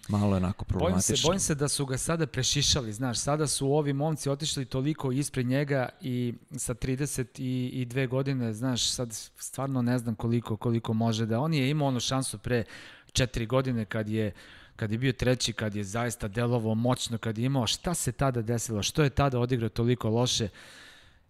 A: malo je onako problematično.
B: Bojim se, bojim se da su ga sada prešišali, znaš, sada su ovi momci otišli toliko ispred njega i sa 32 godine, znaš, sad stvarno ne znam koliko, koliko može da, on je imao onu šansu pre 4 godine kad je kad je bio treći, kad je zaista delovo moćno, kad je imao, šta se tada desilo, što je tada odigrao toliko loše,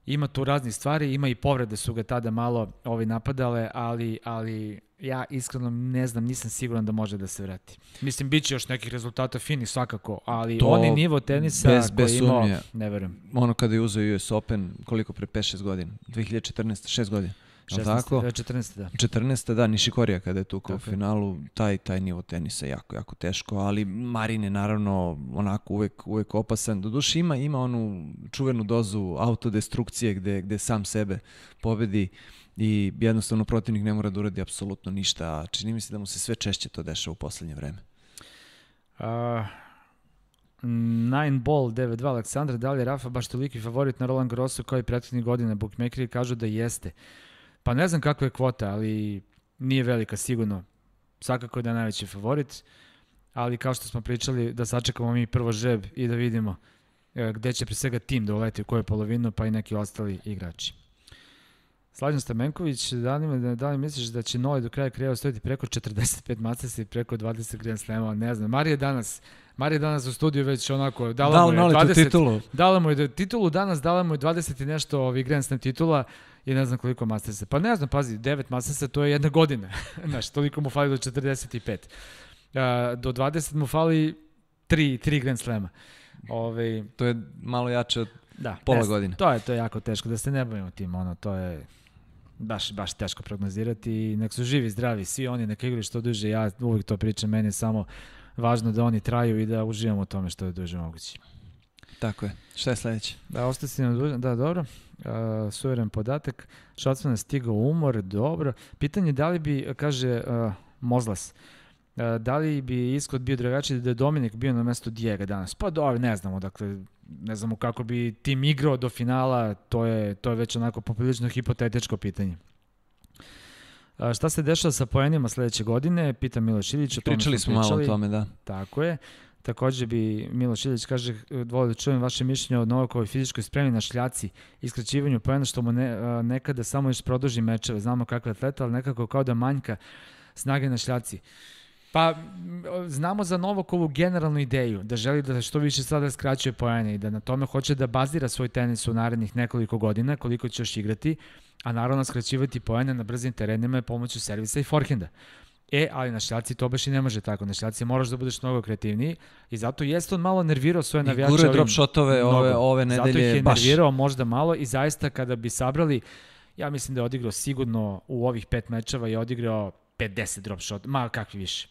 B: ima tu raznih stvari, ima i povrede su ga tada malo ovi napadale, ali, ali ja iskreno ne znam, nisam siguran da može da se vrati. Mislim, bit će još nekih rezultata fini svakako, ali to oni nivo tenisa bez, koji bez imao, ne verujem.
A: Ono kada je uzeo US Open, koliko pre 5-6 godina? 2014, 6 godina. 16, tako?
B: 14. da.
A: 14. da, Nišikorija kada je tu u finalu, taj, taj nivo tenisa je jako, jako teško, ali Marin je naravno onako uvek, uvek opasan. Doduše ima, ima onu čuvenu dozu autodestrukcije gde, gde sam sebe pobedi i jednostavno protivnik ne mora da uradi apsolutno ništa, a čini mi se da mu se sve češće to dešava u poslednje vreme.
B: Uh, Nine Ball 9-2 Aleksandra, da li je Rafa baš toliki favorit na Roland Garrosu kao i prethodnih godina? Bookmakeri kažu da jeste. Pa ne znam kakva je kvota, ali nije velika sigurno. Svakako da je najveći favorit, ali kao što smo pričali, da sačekamo mi prvo žeb i da vidimo e, gde će pre svega tim da uleti u koju polovinu, pa i neki ostali igrači. Slađan Stamenković, da li, da li misliš da će Noe do kraja kraja ostojiti preko 45 Masters i preko 20 Grand Slema? Ne znam. Marija danas, Marija danas u studiju već onako dala
A: da,
B: mu je 20
A: titulu.
B: Dala mu je titulu danas, dala mu je 20 i nešto ovih Grand Slam titula i ne znam koliko Mastersa. Pa ne znam, pazi, 9 Mastersa to je jedna godina. Znaš, toliko mu fali do 45. Uh, do 20 mu fali 3, 3 Grand Slema. Ove,
A: to je malo jače od da, pola
B: ne,
A: godine.
B: To je, to je jako teško, da se ne bavimo tim, ono, to je baš, baš teško prognozirati i nek su živi, zdravi, svi oni neka igraju što duže, ja uvijek to pričam, meni je samo važno da oni traju i da uživamo u tome što je duže moguće.
A: Tako je. Šta je sledeće?
B: Da, ostati nam dužan, da, dobro. Uh, suveren podatak. Šacman je stigao umor, dobro. Pitanje da li bi, kaže uh, Mozlas, uh, da li bi ishod bio drugačiji da je Dominik bio na mesto Dijega danas? Pa dobro, ne znamo, dakle, ne znamo kako bi tim igrao do finala, to je, to je već onako poprilično hipotetičko pitanje. A, šta se dešava sa poenima sledeće godine? Pita Miloš Ilić.
A: Pričali smo pričali. malo o tome, da.
B: Tako je. Takođe bi Miloš Ilić kaže, volio da čujem vaše mišljenje o Novakovoj fizičkoj spremi na šljaci i skraćivanju poena što mu ne, a, nekada samo još produži mečeve. Znamo kakva je atleta, ali nekako kao da manjka snage na šljaci. Pa, znamo za Novakovu generalnu ideju, da želi da što više sada skraćuje pojene i da na tome hoće da bazira svoj tenis u narednih nekoliko godina, koliko će još igrati, a naravno skraćivati pojene na brzim terenima je pomoću servisa i forhenda. E, ali na šljaci to baš i ne može tako. Na šljaci moraš da budeš mnogo kreativniji i zato jeste on malo nervirao svoje navijače. I
A: gure drop shotove ove, ove nedelje
B: Zato ih je
A: baš.
B: nervirao možda malo i zaista kada bi sabrali, ja mislim da je odigrao sigurno u ovih pet mečeva i odigrao 50 drop shot, ma kakvi više.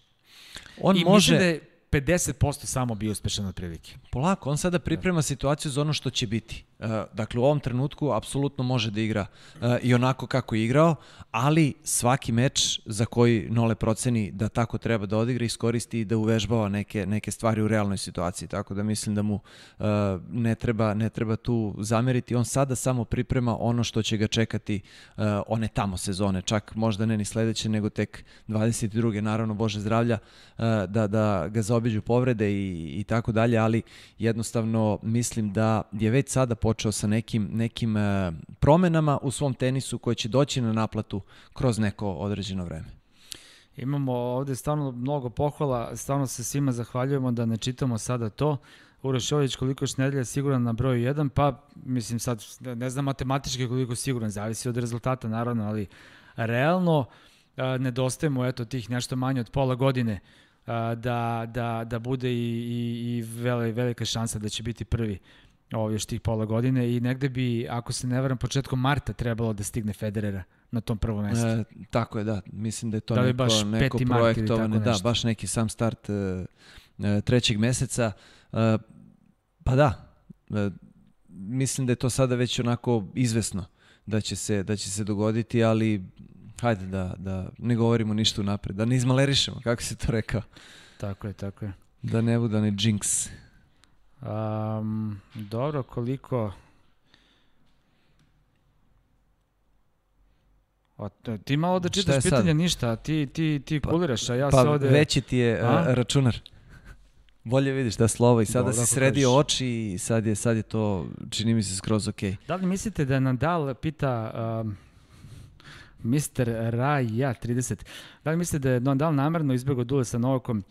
B: On I može... mislim da je 50% samo bio uspešan otprilike.
A: Polako, on sada priprema situaciju za ono što će biti. Uh, dakle, u ovom trenutku apsolutno može da igra uh, i onako kako je igrao, ali svaki meč za koji Nole proceni da tako treba da odigra, iskoristi i da uvežbava neke, neke stvari u realnoj situaciji. Tako da mislim da mu uh, ne, treba, ne treba tu zameriti. On sada samo priprema ono što će ga čekati one tamo sezone, čak možda ne ni sledeće, nego tek 22. naravno Bože zdravlja, da, da ga zaobiđu povrede i, i tako dalje, ali jednostavno mislim da je već sada počeo sa nekim, nekim e, promenama u svom tenisu koje će doći na naplatu kroz neko određeno vreme.
B: Imamo ovde stvarno mnogo pohvala, stvarno se svima zahvaljujemo da ne čitamo sada to. Uroš Jović koliko još nedelja siguran na broju 1, pa mislim sad ne znam matematički koliko siguran, zavisi od rezultata naravno, ali realno a, nedostaje mu eto tih nešto manje od pola godine da, da, da bude i, i, i vele, velika šansa da će biti prvi ovo još tih pola godine i negde bi, ako se ne varam, početkom marta trebalo da stigne Federera na tom prvom mestu. E,
A: tako je, da. Mislim da je to da neko, baš neko projektovane, da, baš neki sam start e, e, trećeg meseca. E, pa da, e, mislim da je to sada već onako izvesno da će se, da će se dogoditi, ali hajde da, da ne govorimo ništa napred, da ne izmalerišemo, kako si to rekao.
B: Tako je, tako je.
A: Da ne bude ni jinx.
B: Um, dobro, koliko... O, ti malo da čitaš pitanje ništa, ti, ti, ti pa, kuliraš, a ja
A: pa
B: se ovde...
A: Pa veći ti je a? računar. Bolje vidiš da slovo i sada si sredio kažeš. oči i sad je, sad je to, čini mi se, skroz okej. Okay.
B: Da li mislite da Nadal pita um, Mr. Raja 30, da li mislite da je Nadal namerno izbjegao dule sa Novakom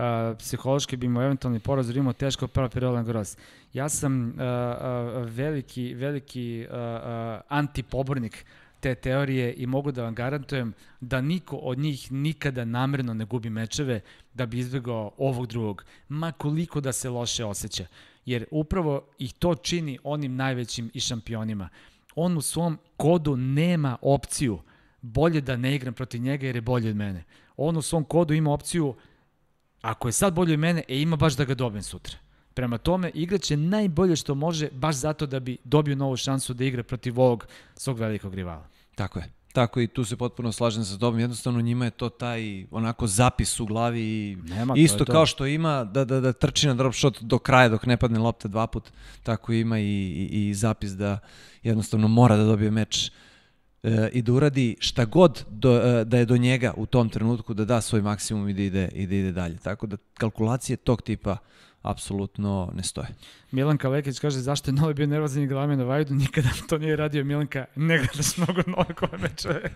B: uh, psihološki bi mu eventualni poraz imao teško prva Roland Garros. Ja sam uh, uh, veliki, veliki uh, uh, antipobornik te teorije i mogu da vam garantujem da niko od njih nikada namerno ne gubi mečeve da bi izbegao ovog drugog, ma koliko da se loše osjeća. Jer upravo ih to čini onim najvećim i šampionima. On u svom kodu nema opciju bolje da ne igram protiv njega jer je bolji od mene. On u svom kodu ima opciju, ako je sad bolji od mene, e ima baš da ga dobijem sutra. Prema tome, igraće najbolje što može, baš zato da bi dobio novu šansu da igra protiv ovog svog velikog rivala.
A: Tako je. Tako i tu se potpuno slažem sa tobom. Jednostavno njima je to taj onako zapis u glavi i Nema, isto to to. kao što ima da, da, da trči na drop shot do kraja dok ne padne lopta dva put, tako ima i, i, i zapis da jednostavno mora da dobije meč i da uradi šta god do, e, da je do njega u tom trenutku da da svoj maksimum i da ide, i da ide dalje. Tako da kalkulacije tog tipa apsolutno ne stoje.
B: Milanka Lekić kaže zašto je Novi bio nervozan i glavio na Vajdu, nikada to nije radio Milanka, ne gledaš mnogo Novakove mečeve.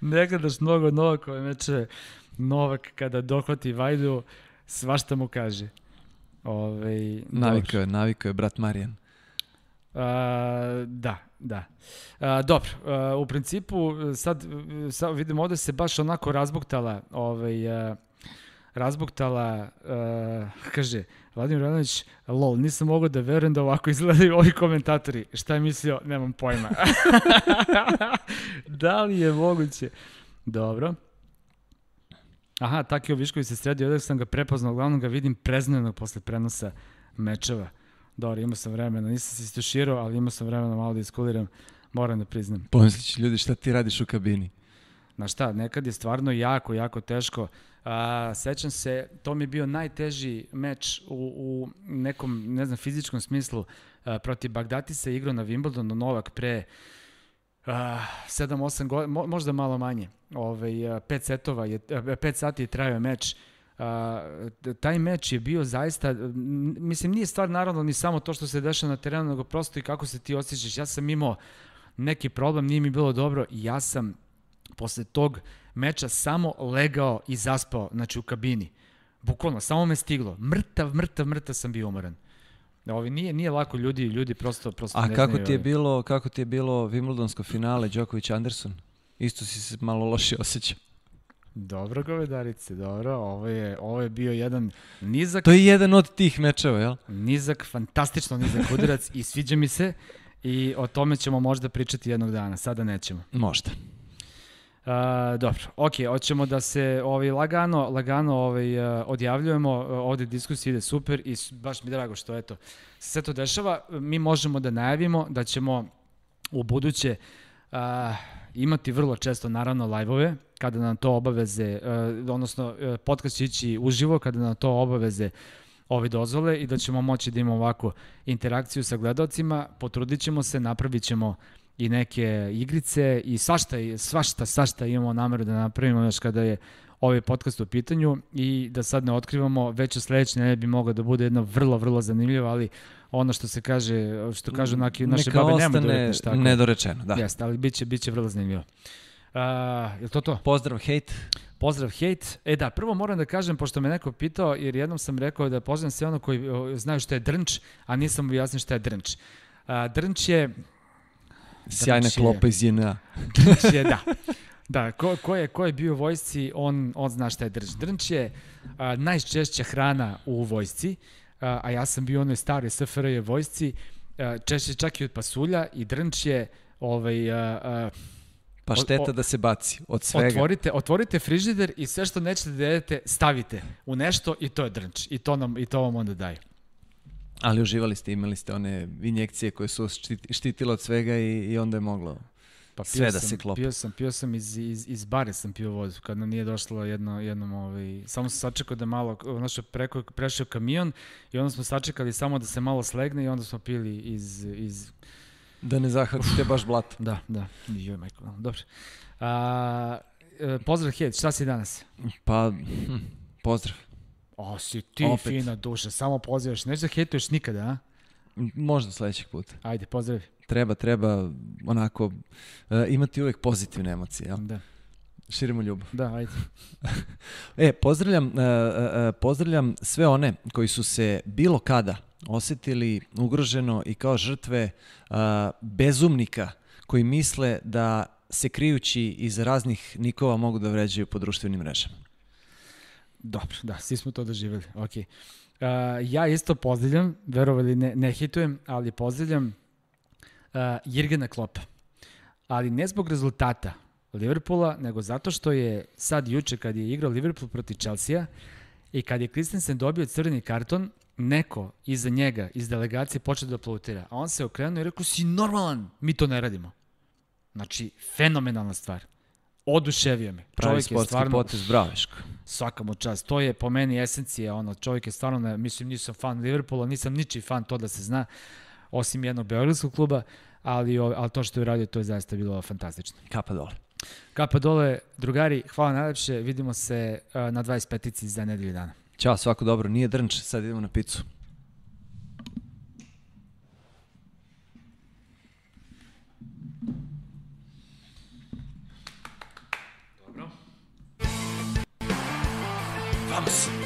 B: ne gledaš mnogo Novakove mečeve. Novak kada dohvati Vajdu, svašta mu kaže. Ove,
A: navikao je, navikao je brat Marijan.
B: A, da, da. A, dobro, a, u principu sad, sad vidimo ovde se baš onako razbuktala ovaj, a, razbuktala, uh, kaže, Vladimir Radanović, lol, nisam mogao da verujem da ovako izgledaju ovi komentatori. Šta je mislio? Nemam pojma. da li je moguće? Dobro. Aha, Takio Višković se sredio, ovdje sam ga prepoznao, uglavnom ga vidim preznenog posle prenosa mečeva. Dobro, imao sam vremena, nisam se istuširao, ali imao sam vremena malo da iskuliram, moram da priznam.
A: Pomislići ljudi šta ti radiš u kabini.
B: Na šta, nekad je stvarno jako, jako teško A, sećam se, to mi je bio najteži meč u, u nekom, ne znam, fizičkom smislu. A, protiv Bagdatisa igrao na Wimbledonu Novak pre 7-8 godina, mo, možda malo manje. Ove, 5 setova, je, 5 sati je trajao meč. A, taj meč je bio zaista, mislim, nije stvar naravno ni samo to što se dešava na terenu, nego prosto i kako se ti osjećaš. Ja sam imao neki problem, nije mi bilo dobro i ja sam posle tog meča samo legao i zaspao, znači u kabini. Bukvalno, samo me stiglo. Mrtav, mrtav, mrtav sam bio umoran. Ovi nije nije lako ljudi, ljudi prosto prosto
A: A ne kako ti je bilo, kako ti je bilo Wimbledonsko finale Đoković Anderson? Isto si se malo loše osjećao.
B: Dobro govedarice, dobro. Ovo je, ovo je bio jedan nizak...
A: To je jedan od tih mečeva, jel?
B: Nizak, fantastično nizak udarac i sviđa mi se i o tome ćemo možda pričati jednog dana. Sada nećemo.
A: Možda.
B: Uh, dobro, ok, hoćemo da se ovaj, lagano, lagano ovaj, uh, odjavljujemo, uh, ovde diskusija ide super i baš mi drago što eto, sve to dešava. Mi možemo da najavimo da ćemo u buduće uh, imati vrlo često naravno live-ove, kada nam to obaveze, uh, odnosno uh, podcast će ići uživo, kada nam to obaveze ovi dozvole i da ćemo moći da imamo ovako interakciju sa gledalcima, potrudit ćemo se, napravit ćemo uh, i neke igrice i svašta, svašta, svašta imamo nameru da napravimo još kada je ovaj podcast u pitanju. I da sad ne otkrivamo, već u sledeće ne bi moglo da bude jedno vrlo, vrlo zanimljivo, ali ono što se kaže, što kažu naki, naše Neka babe, nema doretneš
A: tako. nedorečeno, da.
B: Jeste, ali biće, biće vrlo zanimljivo. Uh, je to to?
A: Pozdrav, hejt.
B: Pozdrav, hejt. E da, prvo moram da kažem, pošto me neko pitao, jer jednom sam rekao da pozdravim sve ono koji znaju šta je drnč, a nisam objasnio šta je drnč. Uh, drnč je
A: Sjajna klopa iz JNA.
B: Drnč je, da. Da, ko, ko, je, ko je bio u vojsci, on, on zna šta je drnč. Drnč je a, najčešća hrana u vojsci, a, a ja sam bio u onoj staroj SFRJ vojsci, a, češće čak i od pasulja i drnč je ovaj, a, a,
A: Pa šteta da se baci od svega.
B: Otvorite, otvorite frižider i sve što nećete da jedete stavite u nešto i to je drnč. I to, nam, i to vam onda daju.
A: Ali uživali ste, imali ste one injekcije koje su štitile od svega i, i onda je moglo pa sve da se klopi.
B: Pio sam, pio sam iz, iz, iz bare sam pio vodu, kad nam nije došlo jedno, jednom, ovaj, samo sam sačekao da malo, ono preko, prešao kamion i onda smo sačekali samo da se malo slegne i onda smo pili iz, iz
A: Da ne zahvatite baš blato.
B: Da, da. Joj, majko, dobro. A, e, pozdrav, Hed, šta si danas?
A: Pa, hm, pozdrav.
B: O, si ti Opet. fina duša, samo pozivaš, neće da hejtuješ nikada, a?
A: Možda sledećeg puta.
B: Ajde, pozdravi.
A: Treba, treba onako uh, imati uvek pozitivne emocije, jel?
B: Da.
A: Širimo ljubav.
B: Da, ajde.
A: e, pozdravljam, uh, uh, pozdravljam sve one koji su se bilo kada osetili ugroženo i kao žrtve uh, bezumnika koji misle da se krijući iz raznih nikova mogu da vređaju po društvenim mrežama.
B: Dobro, da, svi smo to doživjeli. Ok. Uh, ja isto pozdravljam, verovali ne, ne hitujem, ali pozdravljam uh, Jirgena Klopa. ali ne zbog rezultata Liverpoola, nego zato što je sad juče kad je igrao Liverpool proti Chelsea i kad je Christensen dobio crveni karton, neko iza njega, iz delegacije, počeo da aplautira. A on se okrenuo i rekao, si normalan, mi to ne radimo. Znači, fenomenalna stvar. Oduševio me.
A: Pravi čovjek je stvarno, potez, bravo
B: Svaka mu čast. To je po meni esencija, ono, čovjek je stvarno, mislim, nisam fan Liverpoola, nisam ničiji fan, to da se zna, osim jednog beogradskog kluba, ali, ali to što je uradio, to je zaista bilo fantastično.
A: Kapa dole.
B: Kapa dole, drugari, hvala najlepše, vidimo se uh, na 25-ici za nedelju dana.
A: Ćao, svako dobro, nije drnč, sad idemo na picu. Dobro. Vamos!